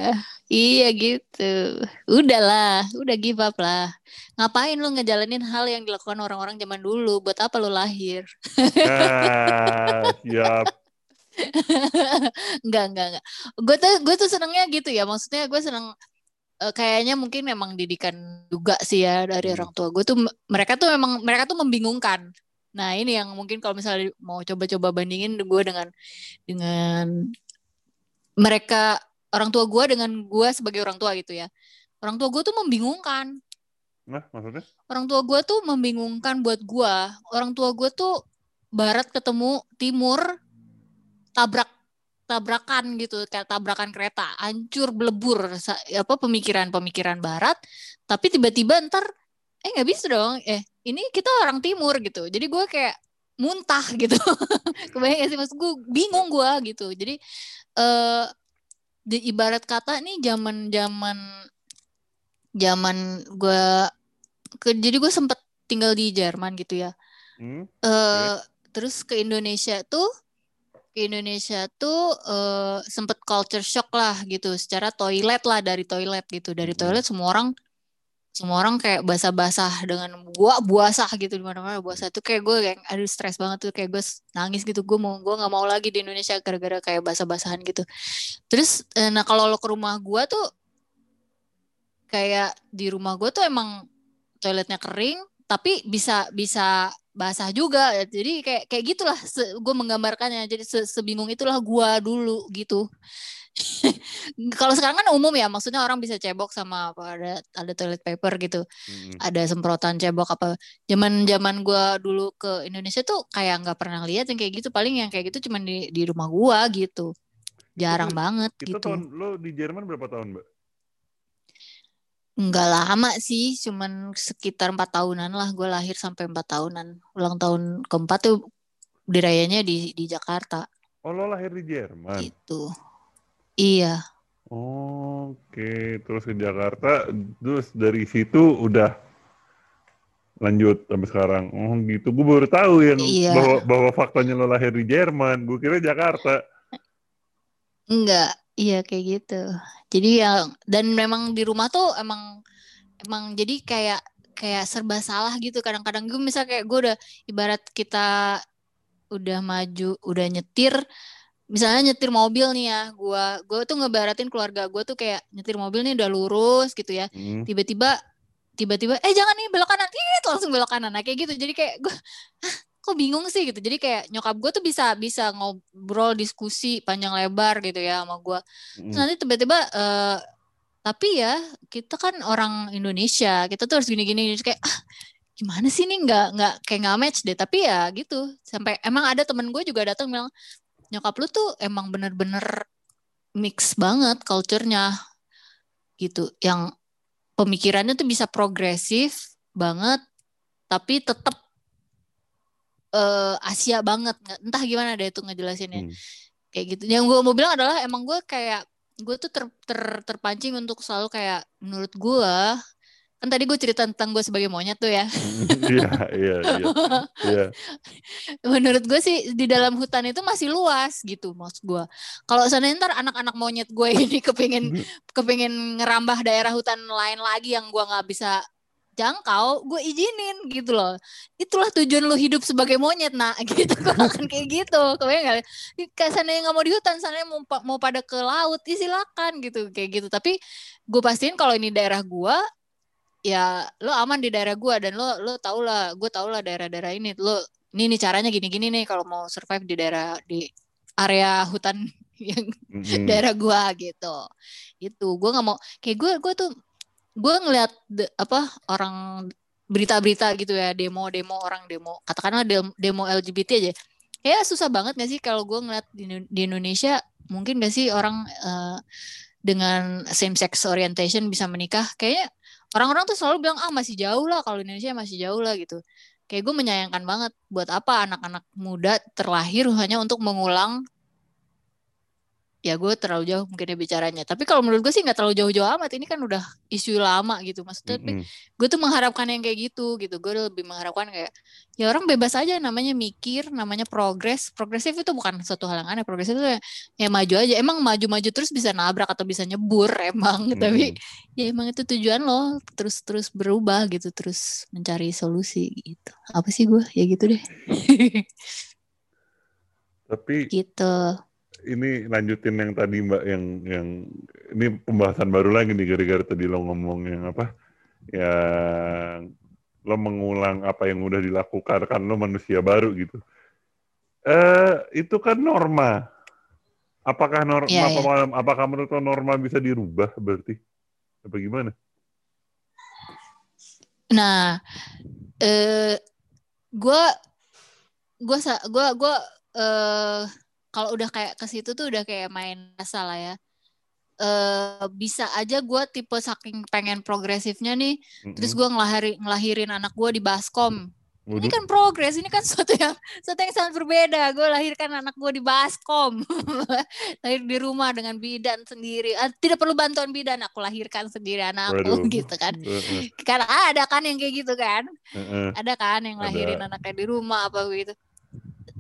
S1: iya gitu. Udahlah, udah give up lah. Ngapain lu ngejalanin hal yang dilakukan orang-orang zaman dulu? Buat apa lu lahir?
S2: Ah, <laughs> siap.
S1: enggak, enggak, enggak. Gue tuh, gue tuh senengnya gitu ya. Maksudnya gue seneng uh, kayaknya mungkin memang didikan juga sih ya dari hmm. orang tua gue tuh mereka tuh memang mereka tuh membingungkan nah ini yang mungkin kalau misalnya mau coba-coba bandingin gue dengan dengan mereka orang tua gue dengan gue sebagai orang tua gitu ya. Orang tua gue tuh membingungkan.
S2: Nah maksudnya?
S1: Orang tua gue tuh membingungkan buat gue. Orang tua gue tuh barat ketemu timur tabrak tabrakan gitu. Kayak tabrakan kereta. Hancur belebur. Apa pemikiran-pemikiran barat. Tapi tiba-tiba ntar eh nggak bisa dong. Eh ini kita orang timur gitu. Jadi gue kayak muntah gitu. <laughs> Kebayang sih? Mas gue bingung gue gitu. Jadi eh di ibarat kata nih zaman zaman zaman gue ke jadi gue sempet tinggal di Jerman gitu ya. Hmm, uh, yeah. terus ke Indonesia tuh ke Indonesia tuh uh, sempet culture shock lah gitu. Secara toilet lah dari toilet gitu. Dari hmm. toilet semua orang semua orang kayak basah-basah dengan gua buasah gitu di mana-mana buasah. Itu kayak gue kayak aduh stres banget tuh. Kayak gue nangis gitu. Gue mau gue nggak mau lagi di Indonesia gara-gara kayak basah-basahan gitu. Terus eh, nah kalau lo ke rumah gua tuh kayak di rumah gue tuh emang toiletnya kering tapi bisa bisa basah juga. Jadi kayak kayak gitulah gue menggambarkannya. Jadi se sebingung itulah gua dulu gitu <laughs> kalau sekarang kan umum ya maksudnya orang bisa cebok sama apa ada ada toilet paper gitu.
S2: Mm-mm.
S1: ada semprotan cebok apa. Zaman zaman gua dulu ke Indonesia tuh kayak nggak pernah lihat yang kayak gitu. Paling yang kayak gitu cuma di di rumah gua gitu. Jarang
S2: tuh-
S1: banget
S2: Itu
S1: gitu.
S2: tahun lo di Jerman berapa tahun, Mbak?
S1: nggak lama sih cuman sekitar empat tahunan lah. Gue lahir sampai empat tahunan. Ulang tahun keempat tuh dirayanya di di Jakarta.
S2: Oh, lo lahir di Jerman.
S1: gitu iya
S2: Oke, terus ke Jakarta, terus dari situ udah lanjut sampai sekarang. Oh gitu, gue baru tahu yang
S1: Iya.
S2: bahwa, bahwa faktanya lo lahir di Jerman. Gue kira Jakarta.
S1: Enggak, iya kayak gitu. Jadi yang dan memang di rumah tuh emang emang jadi kayak kayak serba salah gitu. Kadang-kadang gue misal kayak gue udah ibarat kita udah maju, udah nyetir, misalnya nyetir mobil nih ya, gue gue tuh ngebaratin keluarga gue tuh kayak nyetir mobil nih udah lurus gitu ya.
S2: Hmm.
S1: Tiba-tiba tiba-tiba eh jangan nih belok kanan, Ih, langsung belok kanan. Nah kayak gitu. Jadi kayak gue "Hah, kok bingung sih gitu. Jadi kayak nyokap gue tuh bisa bisa ngobrol diskusi panjang lebar gitu ya sama gue.
S2: Hmm.
S1: nanti tiba-tiba eh, tapi ya kita kan orang Indonesia, kita tuh harus gini-gini kayak ah, gimana sih nih nggak nggak kayak nggak match deh. Tapi ya gitu. Sampai emang ada temen gue juga datang bilang nyokap lu tuh emang bener-bener mix banget culture-nya gitu. Yang pemikirannya tuh bisa progresif banget tapi tetap eh, Asia banget Nggak- entah gimana deh itu ngejelasinnya
S2: Hmm.
S1: kayak gitu yang gue mau bilang adalah emang gue kayak gue tuh ter, ter- terpancing untuk selalu kayak menurut gue kan tadi gue cerita tentang gue sebagai monyet tuh ya. <laughs>
S2: Iya, iya, iya. Iya. <laughs>
S1: menurut gue sih di dalam hutan itu masih luas gitu maksud gue kalau seandainya ntar anak-anak monyet gue <laughs> ini kepingin kepingin ngerambah daerah hutan lain lagi yang gue nggak bisa jangkau gue izinin gitu loh. Itulah tujuan lu hidup sebagai monyet nak. Gitu gue akan kayak gitu. Kebayang nggak? Kayak seandainya nggak mau di hutan seandainya mau pa- mau pada ke laut ya silakan gitu kayak gitu. Tapi gue pastiin kalau ini daerah gue ya lo aman di daerah gue dan lo lo tau lah gue tau lah daerah-daerah ini. Lo ini nih caranya gini-gini nih kalau mau survive di daerah di area hutan <laughs> yang
S2: Mm-mm.
S1: daerah gua gitu. Itu gue nggak mau kayak gue gue tuh gue ngeliat de- apa orang berita-berita gitu ya demo-demo orang demo katakanlah demo, LGBT aja. Ya susah banget gak sih kalau gue ngeliat di, di Indonesia mungkin gak sih orang eh, dengan same sex orientation bisa menikah? Kayaknya orang-orang tuh selalu bilang ah masih jauh lah kalau Indonesia masih jauh lah gitu. Kayak gue menyayangkan banget buat apa anak-anak muda terlahir hanya untuk mengulang ya gue terlalu jauh mungkin ya bicaranya. Tapi kalau menurut gue sih nggak terlalu jauh-jauh amat. Ini kan udah isu lama gitu maksudnya. Tapi
S2: Mm-mm.
S1: gue tuh mengharapkan yang kayak gitu gitu. Gue lebih mengharapkan kayak ya orang bebas aja namanya mikir namanya progres. Progresif itu bukan suatu hal yang aneh. Progresif itu ya, ya maju aja. Emang maju-maju terus bisa nabrak atau bisa nyebur <laughs> emang. Tapi
S2: Mm-mm.
S1: ya emang itu tujuan lo terus terus berubah gitu. Terus mencari solusi gitu. Apa sih gue? Ya gitu deh. <laughs>
S2: Tapi
S1: gitu
S2: ini lanjutin yang tadi Mbak yang yang ini pembahasan baru lagi nih gara-gara tadi lo ngomong yang apa? Yang lo mengulang apa yang udah dilakukan kan lo manusia baru gitu. Eh itu kan norma. Apakah norma
S1: Iya,
S2: apa- apakah menurut lo norma bisa dirubah berarti? Apa gimana?
S1: Nah, eh gua gua sa- gua gua eh kalau udah kayak ke situ tuh udah kayak main rasa lah ya. Eh bisa aja gua tipe saking pengen progresifnya nih, terus
S2: Mm-mm.
S1: gua ngelahiri, ngelahirin anak gua di baskom. Ini
S2: Waduh.
S1: kan progres, ini kan <laughs> sesuatu yang sesuatu yang sangat berbeda. Gue lahirkan anak gue di baskom, <laughs> lahir di rumah dengan bidan sendiri. Ah, tidak perlu bantuan bidan, aku lahirkan sendiri anakku
S2: Waduh. <laughs>
S1: gitu kan. Karena ada kan yang kayak gitu kan,
S2: heeh.
S1: ada kan yang
S2: Ada.
S1: lahirin anaknya di rumah apa gitu.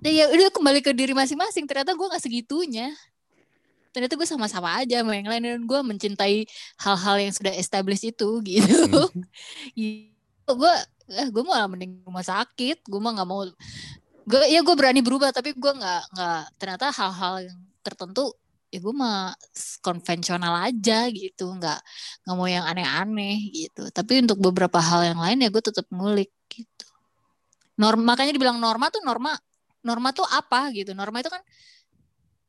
S1: Ya udah kembali ke diri masing-masing. Ternyata gue nggak segitunya. Ternyata gue sama-sama aja sama yang lain dan gue mencintai hal-hal yang sudah established itu gitu.
S2: Hmm. <laughs>
S1: Gitu. gue eh, gue malah mending rumah sakit gue mah nggak mau gue ya gue berani berubah tapi gue nggak nggak ternyata hal-hal yang tertentu ya gue mah konvensional aja gitu nggak nggak mau yang aneh-aneh gitu tapi untuk beberapa hal yang lain ya gue tetap ngulik gitu norma makanya dibilang norma tuh norma norma tuh apa gitu norma itu kan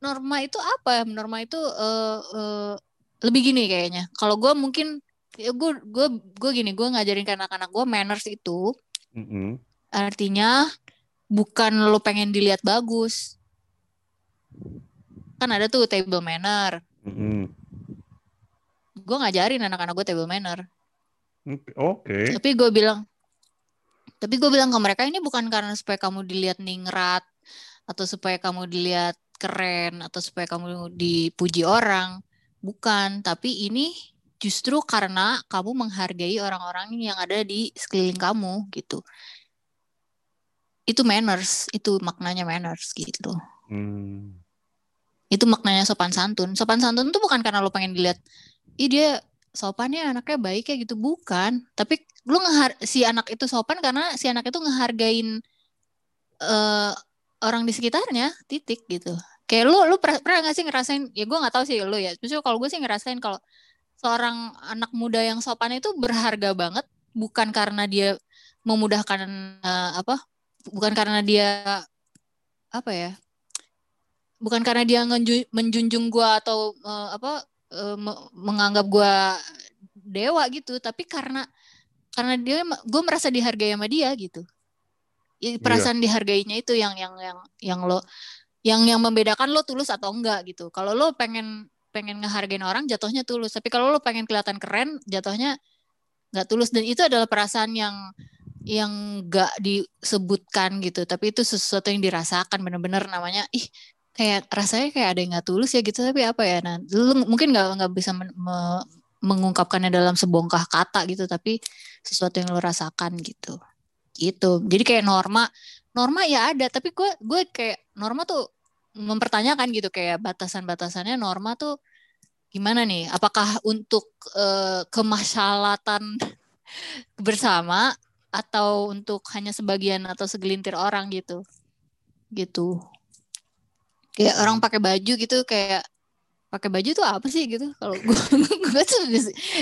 S1: norma itu apa norma itu eh, eh, lebih gini kayaknya. Kalau gue mungkin ya gue gue gue gini gue ngajarin ke anak-anak gue manners itu
S2: Mm -mm.
S1: artinya bukan lo pengen dilihat bagus kan ada tuh table manner
S2: Mm -mm.
S1: gue ngajarin anak-anak gue table manner
S2: Oke.
S1: tapi gue bilang tapi gue bilang ke mereka ini bukan karena supaya kamu dilihat ningrat atau supaya kamu dilihat keren atau supaya kamu dipuji orang. Bukan tapi ini justru karena kamu menghargai orang-orang yang ada di sekeliling kamu gitu. Itu manners itu maknanya manners gitu.
S2: Hmm.
S1: itu maknanya sopan santun. Sopan santun tuh bukan karena lo pengen dilihat ih dia sopannya anaknya baik ya gitu. Bukan. Tapi lu ngehar si anak itu sopan karena si anak itu ngehargain uh, orang di sekitarnya titik gitu. Kayak lu lu pernah, pernah gak sih ngerasain ya gue nggak tahu sih lu ya justru kalau gue sih ngerasain kalau seorang anak muda yang sopan itu berharga banget bukan karena dia memudahkan uh, apa bukan karena dia apa ya bukan karena dia menjunjung gue atau uh, apa uh, menganggap gue dewa gitu tapi karena karena dia gue merasa dihargai sama dia gitu. Ya, perasaan yeah. dihargainya itu yang yang yang yang lo yang yang membedakan lo tulus atau enggak gitu. Kalau lo pengen pengen ngehargain orang jatuhnya tulus. Tapi kalau lo pengen kelihatan keren jatuhnya nggak tulus. Dan itu adalah perasaan yang yang gak disebutkan gitu. Tapi itu sesuatu yang dirasakan bener-bener. Namanya ih kayak rasanya kayak ada yang nggak tulus ya gitu. Tapi apa ya nah lu mungkin nggak nggak bisa me, me, mengungkapkannya dalam sebongkah kata gitu tapi sesuatu yang lo rasakan gitu. Gitu. Jadi kayak norma norma ya ada tapi gue gue kayak norma tuh mempertanyakan gitu kayak batasan-batasannya norma tuh gimana nih? Apakah untuk uh, kemaslahatan <laughs> bersama atau untuk hanya sebagian atau segelintir orang gitu? Gitu. Kayak orang pakai baju gitu kayak pakai baju tuh apa sih gitu? Kalau gue <laughs> gue tuh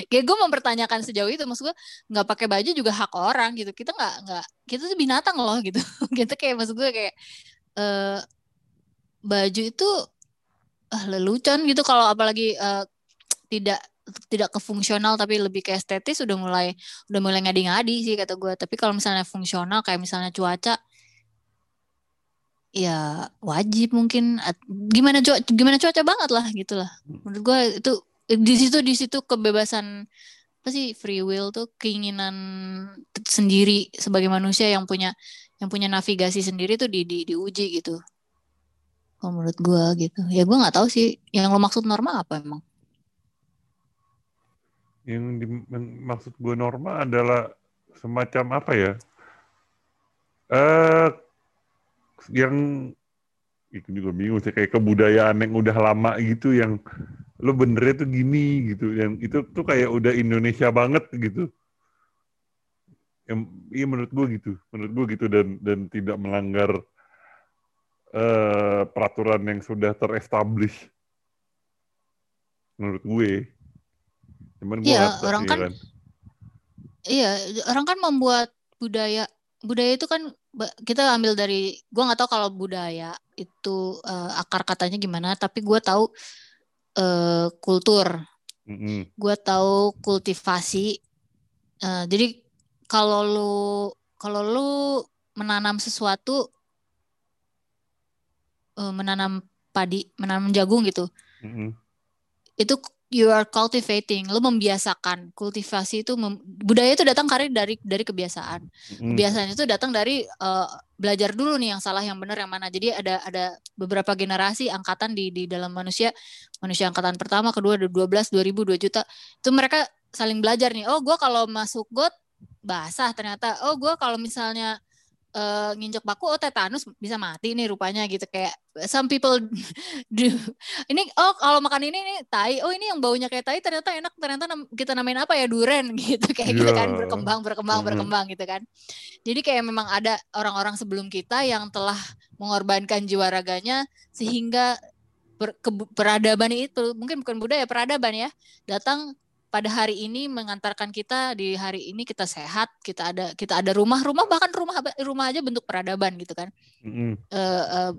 S1: kayak gue mempertanyakan sejauh itu maksud gue nggak pakai baju juga hak orang gitu. Kita nggak nggak kita tuh binatang loh <laughs> gitu. Gitu kayak maksud gue kayak uh, baju itu uh, lelucon gitu. Kalau apalagi uh, tidak tidak ke fungsional tapi lebih ke estetis udah mulai udah mulai ngadi-ngadi sih kata gue tapi kalau misalnya fungsional kayak misalnya cuaca ya wajib mungkin. Gimana cuaca gimana cuaca banget lah gitulah menurut gue itu di situ di situ kebebasan apa sih free will tuh keinginan sendiri sebagai manusia yang punya yang punya navigasi sendiri tuh di, di diuji gitu. Kalau menurut gue gitu. Ya gue nggak tahu sih yang lo maksud norma apa emang?
S2: Yang, di, yang maksud gue norma adalah semacam apa ya? Eh uh, yang itu juga bingung sih kayak kebudayaan yang udah lama gitu yang lo benernya tuh gini gitu yang itu tuh kayak udah Indonesia banget gitu. Yang iya menurut gue gitu menurut gue gitu dan dan tidak melanggar uh, peraturan yang sudah terestablish menurut gue cuman gue
S1: iya, orang iya kan, kan? iya orang kan membuat budaya budaya itu kan kita ambil dari gue nggak tahu kalau budaya itu uh, akar katanya gimana tapi gue tahu uh, kultur mm-hmm. gue tahu kultivasi uh, jadi kalau lu kalau lu menanam sesuatu uh, menanam padi menanam jagung gitu mm-hmm. itu you are cultivating, lo membiasakan. Kultivasi itu mem, budaya itu datang dari dari dari kebiasaan. Mm. Kebiasaan itu datang dari uh, belajar dulu nih yang salah yang benar yang mana. Jadi ada ada beberapa generasi angkatan di di dalam manusia, manusia angkatan pertama, kedua ada 12, 2000, 2 juta. Itu mereka saling belajar nih. Oh, gua kalau masuk got basah ternyata. Oh, gua kalau misalnya uh, nginjek baku oh tetanus bisa mati nih rupanya gitu. Kayak some people <laughs> do. Ini oh kalau makan ini nih tai. Oh ini yang baunya kayak tai ternyata enak. Ternyata kita namain apa ya? Duren <laughs> gitu. Kayak yeah. gitu kan. Iya. berkembang berkembang mm -hmm. berkembang gitu kan. Jadi kayak memang ada orang-orang sebelum kita yang telah mengorbankan jiwa raganya sehingga ber, ke, peradaban itu mungkin bukan budaya peradaban ya datang pada hari ini mengantarkan kita di hari ini kita sehat kita ada kita ada rumah rumah bahkan rumah rumah aja bentuk peradaban gitu kan mm-hmm. uh, uh,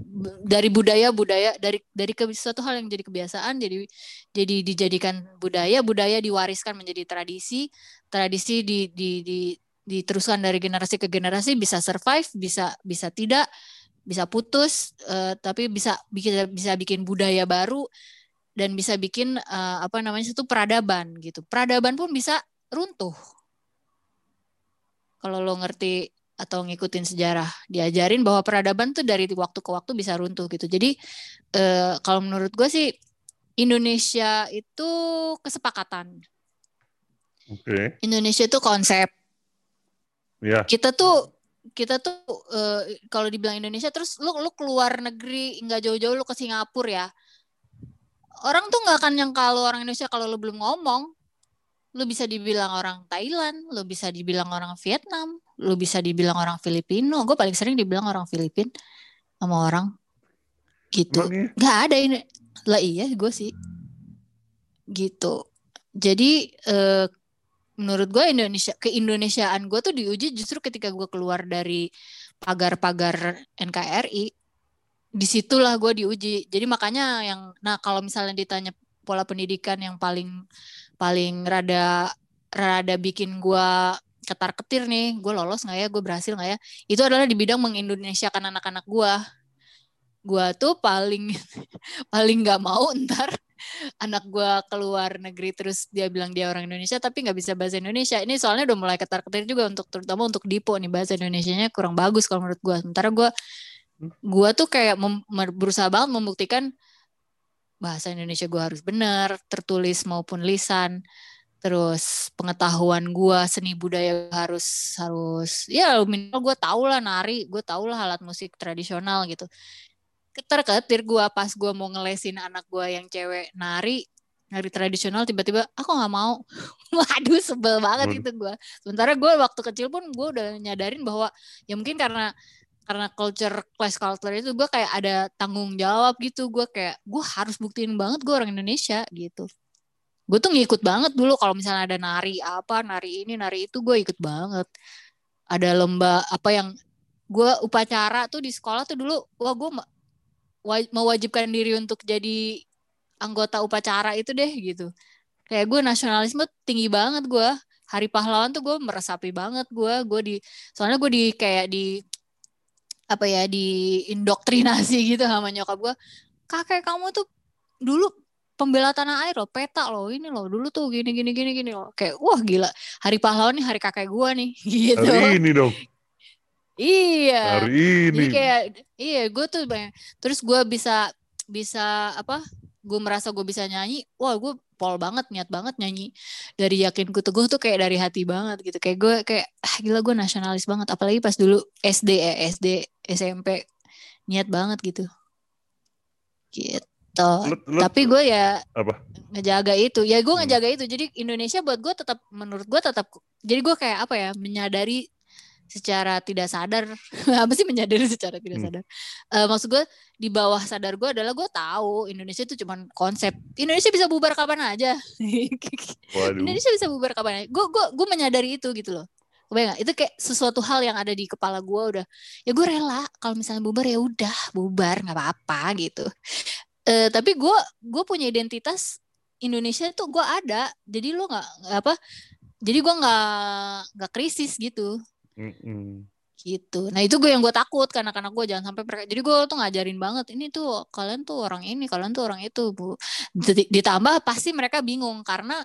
S1: dari budaya budaya dari dari ke suatu hal yang jadi kebiasaan jadi jadi dijadikan budaya budaya diwariskan menjadi tradisi tradisi di di di diteruskan dari generasi ke generasi bisa survive bisa bisa tidak bisa putus uh, tapi bisa bisa bisa bikin budaya baru dan bisa bikin uh, apa namanya itu peradaban gitu. Peradaban pun bisa runtuh. Kalau lo ngerti atau ngikutin sejarah, diajarin bahwa peradaban tuh dari waktu ke waktu bisa runtuh gitu. Jadi uh, kalau menurut gue sih Indonesia itu kesepakatan.
S2: Oke. Okay.
S1: Indonesia itu konsep.
S2: Yeah.
S1: Kita tuh kita tuh uh, kalau dibilang Indonesia terus lu lu keluar negeri nggak jauh-jauh lu ke Singapura ya orang tuh nggak akan yang kalau orang Indonesia kalau lo belum ngomong. Lo bisa dibilang orang Thailand lo bisa dibilang orang Vietnam lo bisa dibilang orang Filipino. Gue paling sering dibilang orang Filipin sama orang gitu. Iya? nggak ada ini. Lah iya gue sih. Gitu. Jadi eh, menurut gue Indonesia keindonesiaan gue tuh diuji justru ketika gue keluar dari pagar-pagar NKRI di situlah gue diuji. Jadi makanya yang nah kalau misalnya ditanya pola pendidikan yang paling paling rada rada bikin gue ketar ketir nih gue lolos nggak ya gue berhasil nggak ya itu adalah di bidang mengindonesiakan anak-anak gue gue tuh paling <laughs> paling nggak mau ntar anak gue keluar negeri terus dia bilang dia orang Indonesia tapi nggak bisa bahasa Indonesia. Ini soalnya udah mulai ketar ketir juga untuk terutama untuk Dipo nih bahasa Indonesia-nya kurang bagus kalau menurut gue sementara gue gue tuh kayak berusaha banget membuktikan bahasa Indonesia gue harus benar tertulis maupun lisan. Terus pengetahuan gue seni budaya harus harus ya minimal gue tau lah nari gue tau lah alat musik tradisional gitu. Keter ketir gue pas gue mau ngelesin anak gue yang cewek nari nari tradisional tiba-tiba aku nggak mau. <laughs> Waduh sebel banget hmm. itu gue sementara gue waktu kecil pun gue udah nyadarin bahwa ya mungkin karena karena culture class culture itu gue kayak ada tanggung jawab gitu. Gue kayak gue harus buktiin banget gue orang Indonesia gitu. Gue tuh ngikut banget dulu kalau misalnya ada nari apa nari ini nari itu gue ikut banget. Ada lomba apa yang gue upacara tuh di sekolah tuh dulu wah gue mewajibkan diri untuk jadi anggota upacara itu deh gitu. Kayak gue nasionalisme tinggi banget gue hari pahlawan tuh gue meresapi banget gue gue di soalnya gue di kayak di apa ya diindoktrinasi <laughs> gitu sama nyokap gue kakek kamu tuh dulu pembela tanah air loh peta loh ini loh dulu tuh gini gini gini gini loh. Kayak wah gila hari pahlawan nih hari kakek gue nih <laughs> gitu.
S2: Hari ini dong.
S1: Iya.
S2: Hari ini.
S1: Jadi kayak iya gue tuh banyak terus gue bisa bisa apa gue merasa gue bisa nyanyi wah gue pol banget niat banget nyanyi dari yakinku teguh tuh kayak dari hati banget gitu kayak gue kayak ah, gila gue nasionalis banget apalagi pas dulu SD eh, SD SMP niat banget gitu gitu tapi gue ya
S2: apa?
S1: ngejaga itu ya gue hmm. ngejaga hmm. itu jadi Indonesia buat gue tetap menurut gue tetap jadi gue kayak apa ya menyadari secara tidak sadar <laughs> apa sih menyadari secara tidak hmm. sadar? Uh, maksud gue di bawah sadar gue adalah gue tahu Indonesia itu cuma konsep Indonesia bisa bubar kapan aja. <laughs> Indonesia bisa bubar kapan aja. Gue gue gue menyadari itu gitu loh. Kebayang Itu kayak sesuatu hal yang ada di kepala gue udah. Ya gue rela kalau misalnya bubar ya udah bubar nggak apa-apa gitu. Uh, tapi gue gue punya identitas Indonesia tuh gue ada. Jadi lo nggak apa jadi gue nggak nggak krisis gitu Mm-mm. gitu. Nah itu gue yang gue takut karena karena gue jangan sampai mereka jadi gue tuh ngajarin banget ini tuh kalian tuh orang ini kalian tuh orang itu bu. Ditambah pasti mereka bingung karena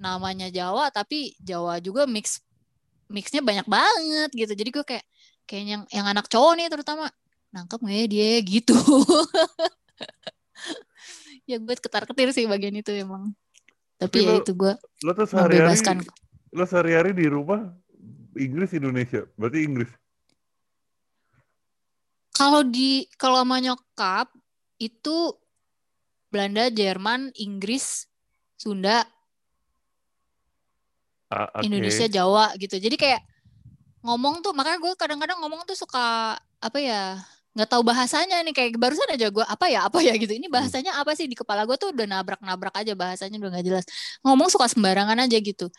S1: namanya Jawa tapi Jawa juga mix mixnya banyak banget gitu. Jadi gue kayak kayak yang yang anak cowok nih terutama nangkep nggak ya dia? Gitu. <laughs> Ya gue ketar ketir sih bagian itu emang. Tapi, tapi ya lo, itu gue
S2: lo tuh sehari-hari lo sehari-hari di rumah Inggris Indonesia. Berarti Inggris.
S1: Kalau di kalau sama nyokap itu Belanda Jerman Inggris Sunda
S2: ah, okay.
S1: Indonesia Jawa gitu. Jadi kayak ngomong tuh makanya gue kadang-kadang ngomong tuh suka apa ya nggak tahu bahasanya nih. Kayak barusan aja gue apa ya apa ya? gitu. Ini bahasanya apa sih? Di kepala gue tuh udah nabrak nabrak aja bahasanya udah nggak jelas. Ngomong suka sembarangan aja gitu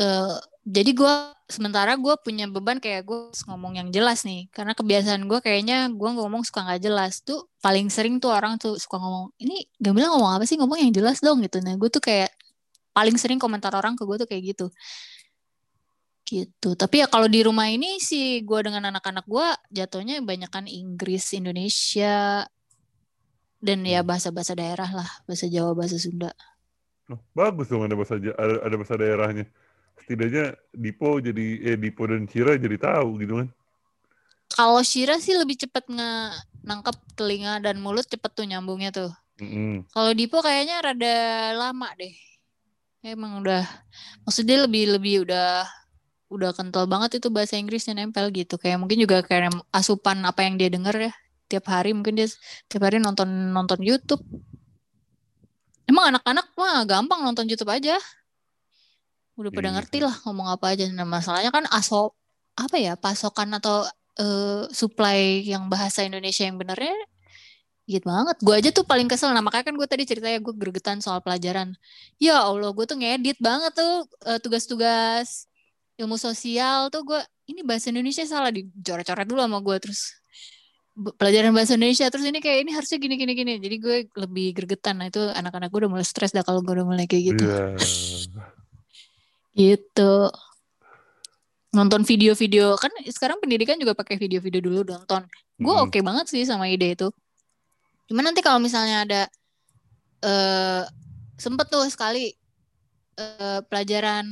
S1: uh, jadi gue sementara gue punya beban kayak gue ngomong yang jelas nih. Karena kebiasaan gue kayaknya gue ngomong suka nggak jelas tuh paling sering tuh orang tuh suka ngomong ini gak bilang ngomong apa sih? Ngomong yang jelas dong gitu. Nah gue tuh kayak paling sering komentar orang ke gue tuh kayak gitu. Gitu. Tapi ya kalau di rumah ini sih gue dengan anak-anak gue jatuhnya banyakkan Inggris Indonesia dan ya hmm. bahasa-bahasa daerah lah. Bahasa Jawa bahasa Sunda.
S2: Oh, bagus dong ada bahasa ada, ada bahasa daerahnya setidaknya Dipo jadi eh Dipo dan Shira jadi tahu gitu kan.
S1: Kalau Shira sih lebih cepet nge nangkep telinga dan mulut cepet tuh nyambungnya tuh. Mm -hmm. kalau Dipo kayaknya rada lama deh. Emang udah maksudnya lebih lebih udah udah kental banget itu bahasa Inggrisnya nempel gitu. Kayak mungkin juga kayak asupan apa yang dia denger ya. Tiap hari mungkin dia tiap hari nonton nonton YouTube. Emang anak-anak mah gampang nonton YouTube aja udah pada iya ngerti lah ngomong apa aja. Nah masalahnya kan aso apa ya pasokan atau uh, supply yang bahasa Indonesia yang benernya gitu banget. Gue aja tuh paling kesel. Nah makanya kan gue tadi ceritanya gue gregetan soal pelajaran. Ya Allah gue tuh ngedit banget tuh uh, tugas-tugas ilmu sosial tuh. Gue ini bahasa Indonesia salah. Dicoret-coret dulu sama gue terus pelajaran bahasa Indonesia. Terus ini kayak ini harusnya gini gini gini. Jadi gue lebih gregetan. Nah itu anak-anak gue udah mulai stres dah kalau gue udah mulai kayak gitu. Yeah. <laughs> gitu nonton video-video kan sekarang pendidikan juga pakai video-video dulu nonton gue mm. oke okay banget sih sama ide itu cuman nanti kalau misalnya ada uh, sempet tuh sekali uh, pelajaran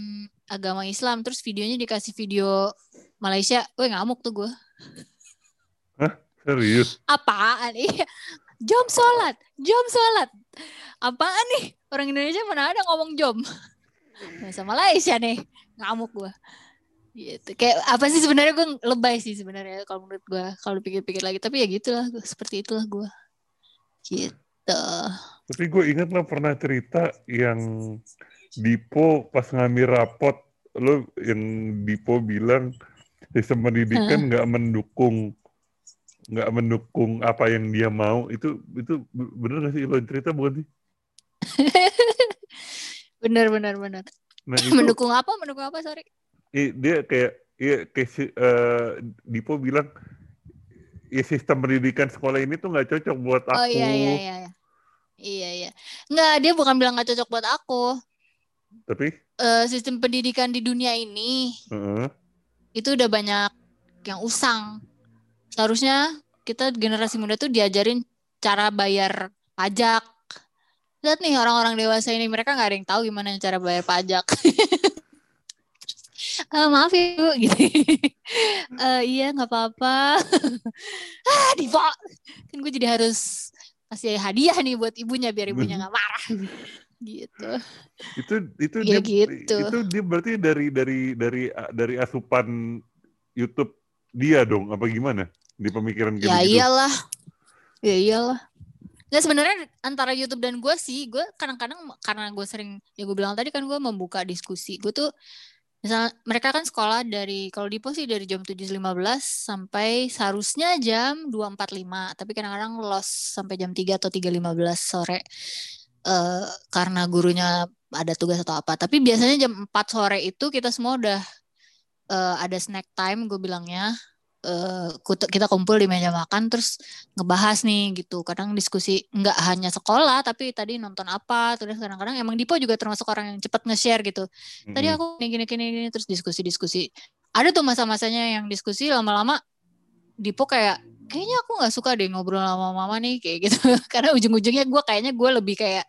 S1: agama Islam terus videonya dikasih video Malaysia, gue ngamuk tuh gue.
S2: Hah? Serius?
S1: Apaan? Iya. Jom sholat, jom sholat. Apaan nih? Orang Indonesia mana ada ngomong jom? Bahasa Malaysia nih, ngamuk gue. Gitu. Kayak apa sih sebenarnya gue lebay sih sebenarnya kalau menurut gue kalau pikir-pikir lagi. Tapi ya gitulah, seperti itulah gue. Gitu.
S2: Tapi gue ingat lo pernah cerita yang Dipo pas ngambil rapot lo yang Dipo bilang sistem pendidikan nggak mendukung nggak mendukung apa yang dia mau itu itu bener gak sih lo cerita bukan sih? <laughs>
S1: bener bener bener. Nah, itu, mendukung apa? Mendukung apa? Sorry.
S2: dia kayak iya kayak uh, Dipo bilang ya sistem pendidikan sekolah ini tuh nggak cocok buat aku. Oh
S1: iya iya iya. Iya iya. Nggak dia bukan bilang nggak cocok buat aku.
S2: Tapi
S1: uh, sistem pendidikan di dunia ini uh-huh. itu udah banyak yang usang. Seharusnya kita generasi muda tuh diajarin cara bayar pajak. Lihat nih orang-orang dewasa ini mereka nggak ada yang tahu gimana cara bayar pajak. uh, <laughs> maaf ya bu gitu. Uh, <laughs> iya nggak apa-apa. <laughs> Ah diva. Kan gue jadi harus kasih hadiah nih buat ibunya biar ibunya nggak marah. Gitu.
S2: Itu itu ya dia gitu. itu dia berarti dari dari dari dari asupan YouTube dia dong apa gimana di pemikiran
S1: ya gitu? iyalah. Ya iyalah Nah sebenarnya antara YouTube dan gue sih, gue kadang-kadang karena gue sering, ya gue bilang tadi kan gue membuka diskusi. Gue tuh, misalnya mereka kan sekolah dari, kalau di pos sih dari jam 7.15 sampai seharusnya jam 2.45. Tapi kadang-kadang los sampai jam 3 atau 3.15 sore uh, karena gurunya ada tugas atau apa. Tapi biasanya jam 4 sore itu kita semua udah uh, ada snack time gue bilangnya. Uh, kita kumpul di meja makan terus ngebahas nih gitu. Kadang diskusi nggak hanya sekolah tapi tadi nonton apa terus kadang-kadang emang Dipo juga termasuk orang yang cepat nge-share gitu. Tadi aku gini gini gini terus diskusi-diskusi. Ada tuh masa-masanya yang diskusi lama-lama Dipo kayak kayaknya aku nggak suka deh ngobrol sama mama nih kayak gitu. <laughs> Karena ujung-ujungnya gue kayaknya gue lebih kayak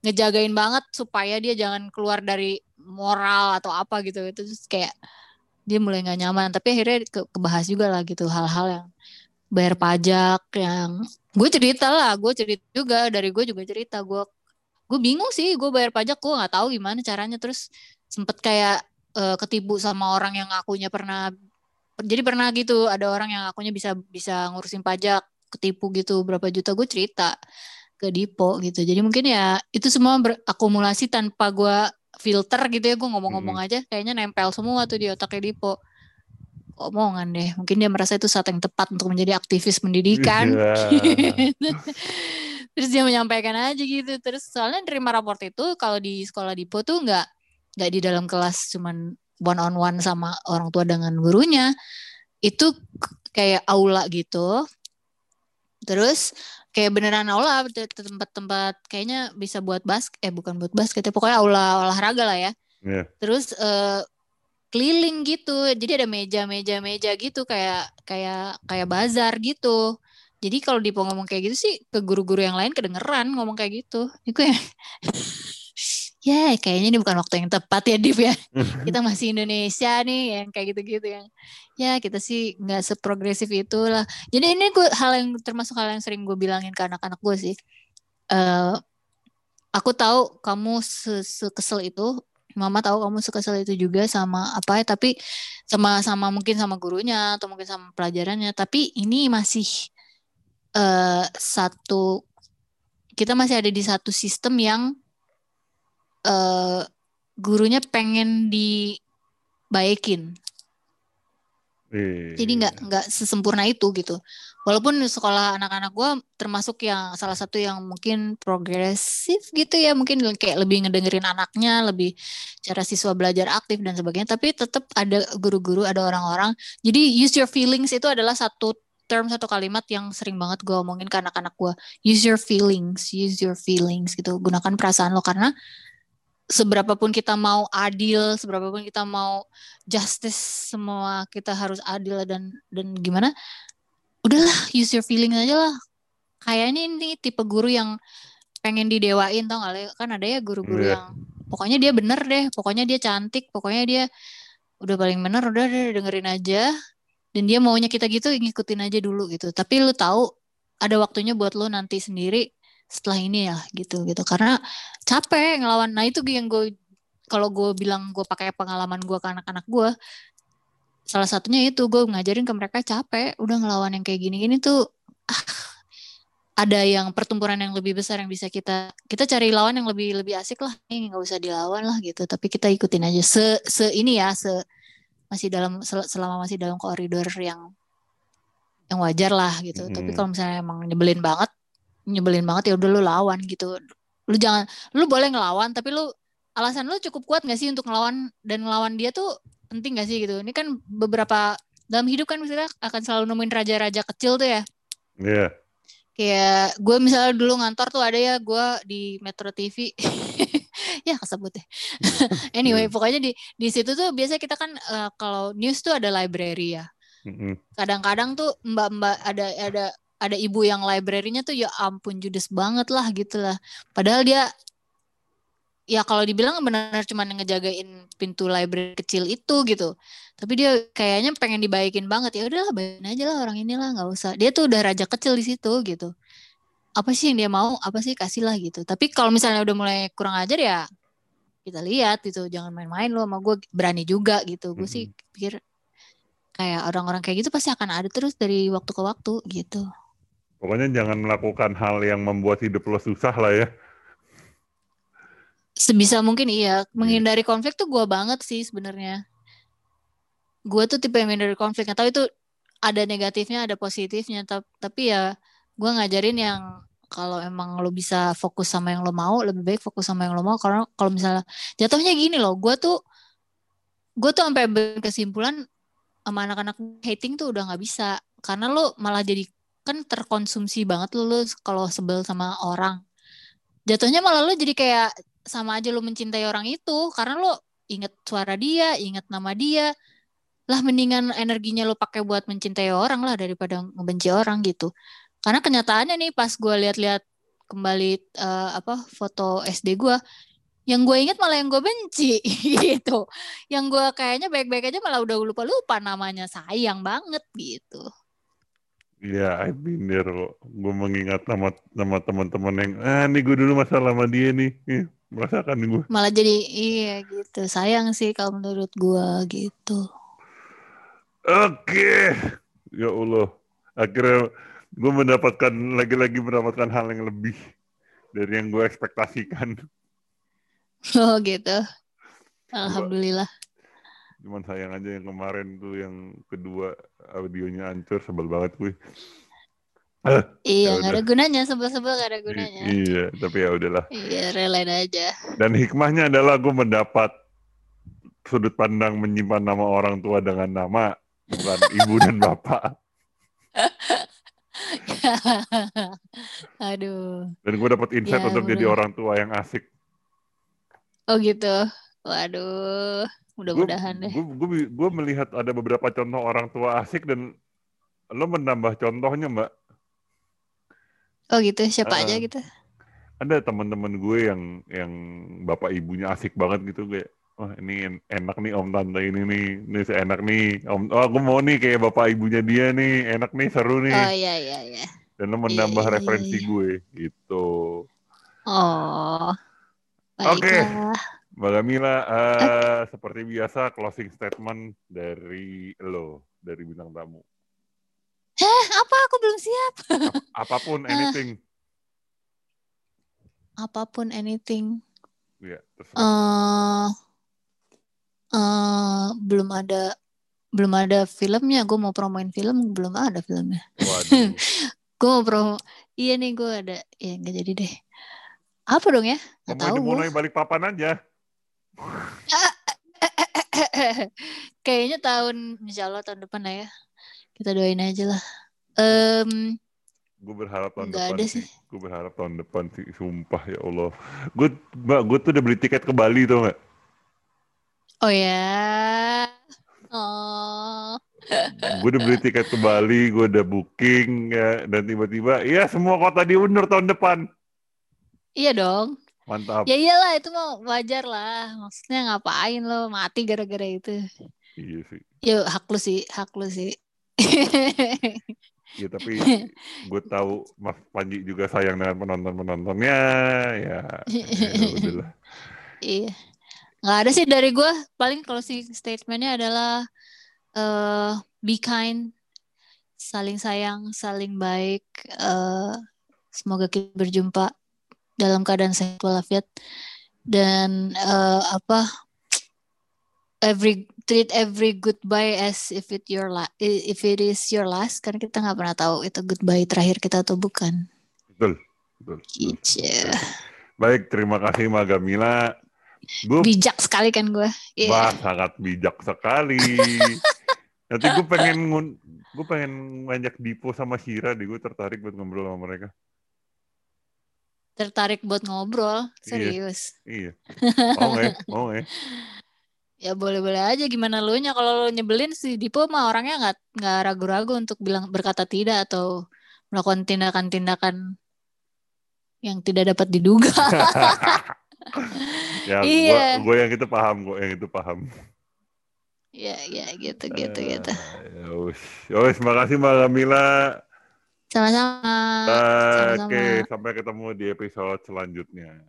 S1: ngejagain banget supaya dia jangan keluar dari moral atau apa gitu. Itu kayak dia mulai nggak nyaman. Tapi akhirnya ke kebahas juga lah gitu hal-hal yang bayar pajak yang gue cerita lah gue cerita juga dari gue juga cerita gue gue bingung sih gue bayar pajak gue nggak tahu gimana caranya. Terus sempet kayak uh, ketipu sama orang yang akunya pernah jadi pernah gitu ada orang yang akunya bisa bisa ngurusin pajak ketipu gitu berapa juta gue cerita ke Dipo gitu. Jadi mungkin ya itu semua berakumulasi tanpa gue filter gitu ya gue ngomong-ngomong hmm. aja kayaknya nempel semua tuh di otaknya Dipo omongan deh. Mungkin dia merasa itu saat yang tepat untuk menjadi aktivis pendidikan.
S2: Iya. <laughs>
S1: Terus dia menyampaikan aja gitu. Terus soalnya terima raport itu kalau di sekolah Dipo tuh nggak nggak di dalam kelas cuman one on one sama orang tua dengan gurunya. Itu kayak aula gitu. Terus kayak beneran aula te- tempat-tempat kayaknya bisa buat basket eh bukan buat basket ya pokoknya aula olahraga lah ya.
S2: Iya.
S1: Terus eh, keliling gitu. Jadi ada meja-meja meja gitu kayak kayak kayak bazar gitu. Jadi kalau Dipo ngomong kayak gitu sih ke guru-guru yang lain kedengeran ngomong kayak gitu. Itu ya. <laughs> ya kayaknya ini bukan waktu yang tepat ya Dip ya. Kita masih Indonesia nih yang kayak gitu-gitu yang ya kita sih nggak seprogresif itulah. Jadi ini gue hal yang termasuk hal yang sering gue bilangin ke anak-anak gue sih. Eh aku tahu kamu se- sekesel itu Mama tahu kamu sekesel itu juga sama apa ya tapi sama sama mungkin sama gurunya atau mungkin sama pelajarannya tapi ini masih eh satu kita masih ada di satu sistem yang eh gurunya pengen dibaikin. Jadi nggak nggak sesempurna itu gitu. Walaupun sekolah anak-anak gue termasuk yang salah satu yang mungkin progresif gitu ya. Mungkin kayak lebih ngedengerin anaknya lebih cara siswa belajar aktif dan sebagainya. Tapi tetap ada guru-guru ada orang-orang. Jadi use your feelings itu adalah satu term satu kalimat yang sering banget gue omongin ke anak-anak gue use your feelings use your feelings gitu. Gunakan perasaan lo. Karena seberapapun kita mau adil, seberapapun kita mau justice, semua kita harus adil dan dan gimana? Udahlah, use your feeling aja lah. Kayaknya ini tipe guru yang pengen didewain tau gak? Kan ada ya guru-guru
S2: Iya.
S1: yang pokoknya dia bener deh, pokoknya dia cantik, pokoknya dia udah paling bener, udah deh dengerin aja. Dan dia maunya kita gitu ngikutin aja dulu gitu. Tapi lu tahu ada waktunya buat lu nanti sendiri setelah ini ya gitu gitu. Karena capek ngelawan nah itu yang gue kalau gue bilang gue pakai pengalaman gue ke anak-anak gue salah satunya itu gue ngajarin ke mereka capek udah ngelawan yang kayak gini-gini tuh ah, ada yang pertempuran yang lebih besar yang bisa kita kita cari lawan yang lebih lebih asik lah. Ini nggak usah dilawan lah gitu. Tapi kita ikutin aja. Se se ini ya se masih dalam sel- selama masih dalam koridor yang yang wajar lah gitu. Tapi
S2: Mhm.
S1: kalau misalnya emang nyebelin banget nyebelin banget ya udah lu lawan gitu. Lu jangan lu boleh ngelawan tapi lu alasan lu cukup kuat gak sih untuk ngelawan dan ngelawan dia tuh penting gak sih gitu? Ini kan beberapa dalam hidup kan misalnya akan selalu nemuin raja-raja kecil tuh ya.
S2: Iya.
S1: kayak gue misalnya dulu ngantor tuh ada ya gue di Metro TV <laughs> ya kesebut ya. <laughs> Anyway pokoknya di di situ tuh biasanya kita kan eh, kalau news tuh ada library ya.
S2: Mm-mm.
S1: kadang-kadang tuh mbak-mbak ada ada ada ibu yang library-nya tuh ya ampun judes banget lah gitu lah. Padahal dia ya kalau dibilang benar cuma ngejagain pintu library kecil itu gitu. Tapi dia kayaknya pengen dibaikin banget. Ya udahlah bayarin aja lah orang inilah nggak usah. Dia tuh udah raja kecil di situ gitu. Apa sih yang dia mau? Apa sih? Kasih lah gitu. Tapi kalau misalnya udah mulai kurang ajar ya kita lihat gitu. Jangan main-main lo sama gue berani juga gitu. Gue sih pikir kayak orang-orang kayak gitu pasti akan ada terus dari waktu ke waktu gitu
S2: Pokoknya jangan melakukan hal yang membuat hidup lo susah lah ya.
S1: sebisa mungkin iya. Menghindari konflik tuh gue banget sih sebenarnya. Gue tuh tipe yang menghindari konflik. Tahu itu ada negatifnya ada positifnya. Tap- tapi ya gue ngajarin yang kalau emang lo bisa fokus sama yang lo mau lebih baik fokus sama yang lo mau. Karena kalau misalnya jatuhnya gini loh gue tuh gue tuh sampai berkesimpulan sama anak-anak hating tuh udah nggak bisa. Karena lo malah jadi kan terkonsumsi banget lo, lo kalau sebel sama orang. Jatuhnya malah lo jadi kayak sama aja lo mencintai orang itu karena lo inget suara dia inget nama dia. Lah mendingan energinya lo pakai buat mencintai orang lah daripada ngebenci orang gitu. Karena kenyataannya nih pas gue lihat-lihat kembali eh, apa foto SD gue yang gue inget malah yang gue benci <laughs> gitu. Yang gue kayaknya baik-baik aja malah udah lupa-lupa namanya. Sayang banget gitu
S2: Iya, I've been there kok. Gue mengingat nama nama teman-teman yang, ah nih gue dulu masalah sama dia nih. Ih, merasakan gue.
S1: malah jadi iya gitu sayang sih kalau menurut gue gitu
S2: Oke. Ya Allah. Akhirnya gue mendapatkan, lagi-lagi mendapatkan hal yang lebih dari yang gue ekspektasikan. <laughs>
S1: oh gitu alhamdulillah
S2: Cuman sayang aja yang kemarin tuh yang kedua audionya hancur sebel banget gue. <clears throat>
S1: Iya, nggak ada gunanya sebel-sebel gak ada gunanya.
S2: I iya, tapi ya udahlah.
S1: Iya, relain aja.
S2: Dan hikmahnya adalah gue mendapat sudut pandang menyimpan nama orang tua dengan nama bukan <laughs> ibu dan bapak. <laughs>
S1: Aduh.
S2: Dan gue dapat insight ya, untuk bener. jadi orang tua yang asik.
S1: Oh gitu. Waduh. Mudah-mudahan deh.
S2: Gue gue melihat ada beberapa contoh orang tua asik dan lo menambah contohnya mbak
S1: Oh gitu, siapa uh, aja gitu?
S2: Ada teman-teman gue yang yang bapak ibunya asik banget gitu gue. Wah ini enak nih om tante ini nih, ini enak nih om. Oh aku mau nih kayak bapak ibunya dia nih, enak nih seru nih.
S1: Oh iya iya iya.
S2: Dan lo menambah iya, iya, referensi iya. gue gitu.
S1: Oh.
S2: Oke. Okay. Mbak Gamila, uh, okay. seperti biasa closing statement dari lo, dari bintang tamu.
S1: Eh, apa? Aku belum siap.
S2: apa pun, <laughs> eh. anything.
S1: apa pun, anything.
S2: Iya,
S1: uh, uh, belum ada belum ada filmnya. Gue mau promoin film, belum ada filmnya.
S2: Waduh. <laughs>
S1: gue mau promo. Iya nih, gue ada. Ya nggak jadi deh. Apa dong ya?
S2: Gak tahu. Mau balik papan aja. <laughs>
S1: Kayaknya tahun, insya Allah tahun depan lah ya. Kita doain aja lah. Um,
S2: gue berharap tahun depan ada sih. gue berharap tahun depan sih sumpah ya Allah. Gue mbak gue tuh udah beli tiket ke Bali tuh nggak?
S1: Oh ya. Oh.
S2: Gue udah beli tiket ke Bali gue udah booking ya. Dan tiba-tiba ya semua kota diundur tahun depan.
S1: Iya dong
S2: mantap.
S1: Ya iyalah itu mau wajar lah. Maksudnya ngapain lo mati gara-gara itu?
S2: Iya sih.
S1: Ya hak lu sih hak lu sih.
S2: Ya tapi <laughs> gue tahu Mas Panji juga sayang dengan penonton penontonnya ya, ya <laughs>
S1: iya. Nggak ada sih dari gue paling kalau si statementnya adalah uh, be kind saling sayang saling baik uh, semoga kita berjumpa dalam keadaan sehat walafiat dan uh, apa every treat every goodbye as if it your la if it is your last karena kita nggak pernah tahu itu goodbye terakhir kita atau bukan.
S2: Betul. Betul.
S1: Gitu.
S2: Baik, terima kasih Magamila.
S1: Gue bijak sekali kan gue.
S2: Yeah. Wah, sangat bijak sekali. <laughs> Nanti gue pengen gue pengen ngajak Dipo sama Shira deh, gue tertarik buat ngobrol sama mereka.
S1: Tertarik buat ngobrol, iya. serius.
S2: Iya. iya. <laughs> Mau nggak? Mau nggak?
S1: Ya boleh-boleh aja gimana lu nya kalau lu nyebelin si Dipo mah orangnya nggak nggak ragu-ragu untuk bilang berkata tidak atau melakukan tindakan-tindakan yang tidak dapat diduga. <laughs>
S2: ya, iya. gue yang itu paham, gue yang itu paham.
S1: Ya, ya gitu, gitu, uh, gitu.
S2: Ya, wis, terima kasih Mbak Kamila.
S1: Sama-sama.
S2: Oke, okay, sampai ketemu di episode selanjutnya.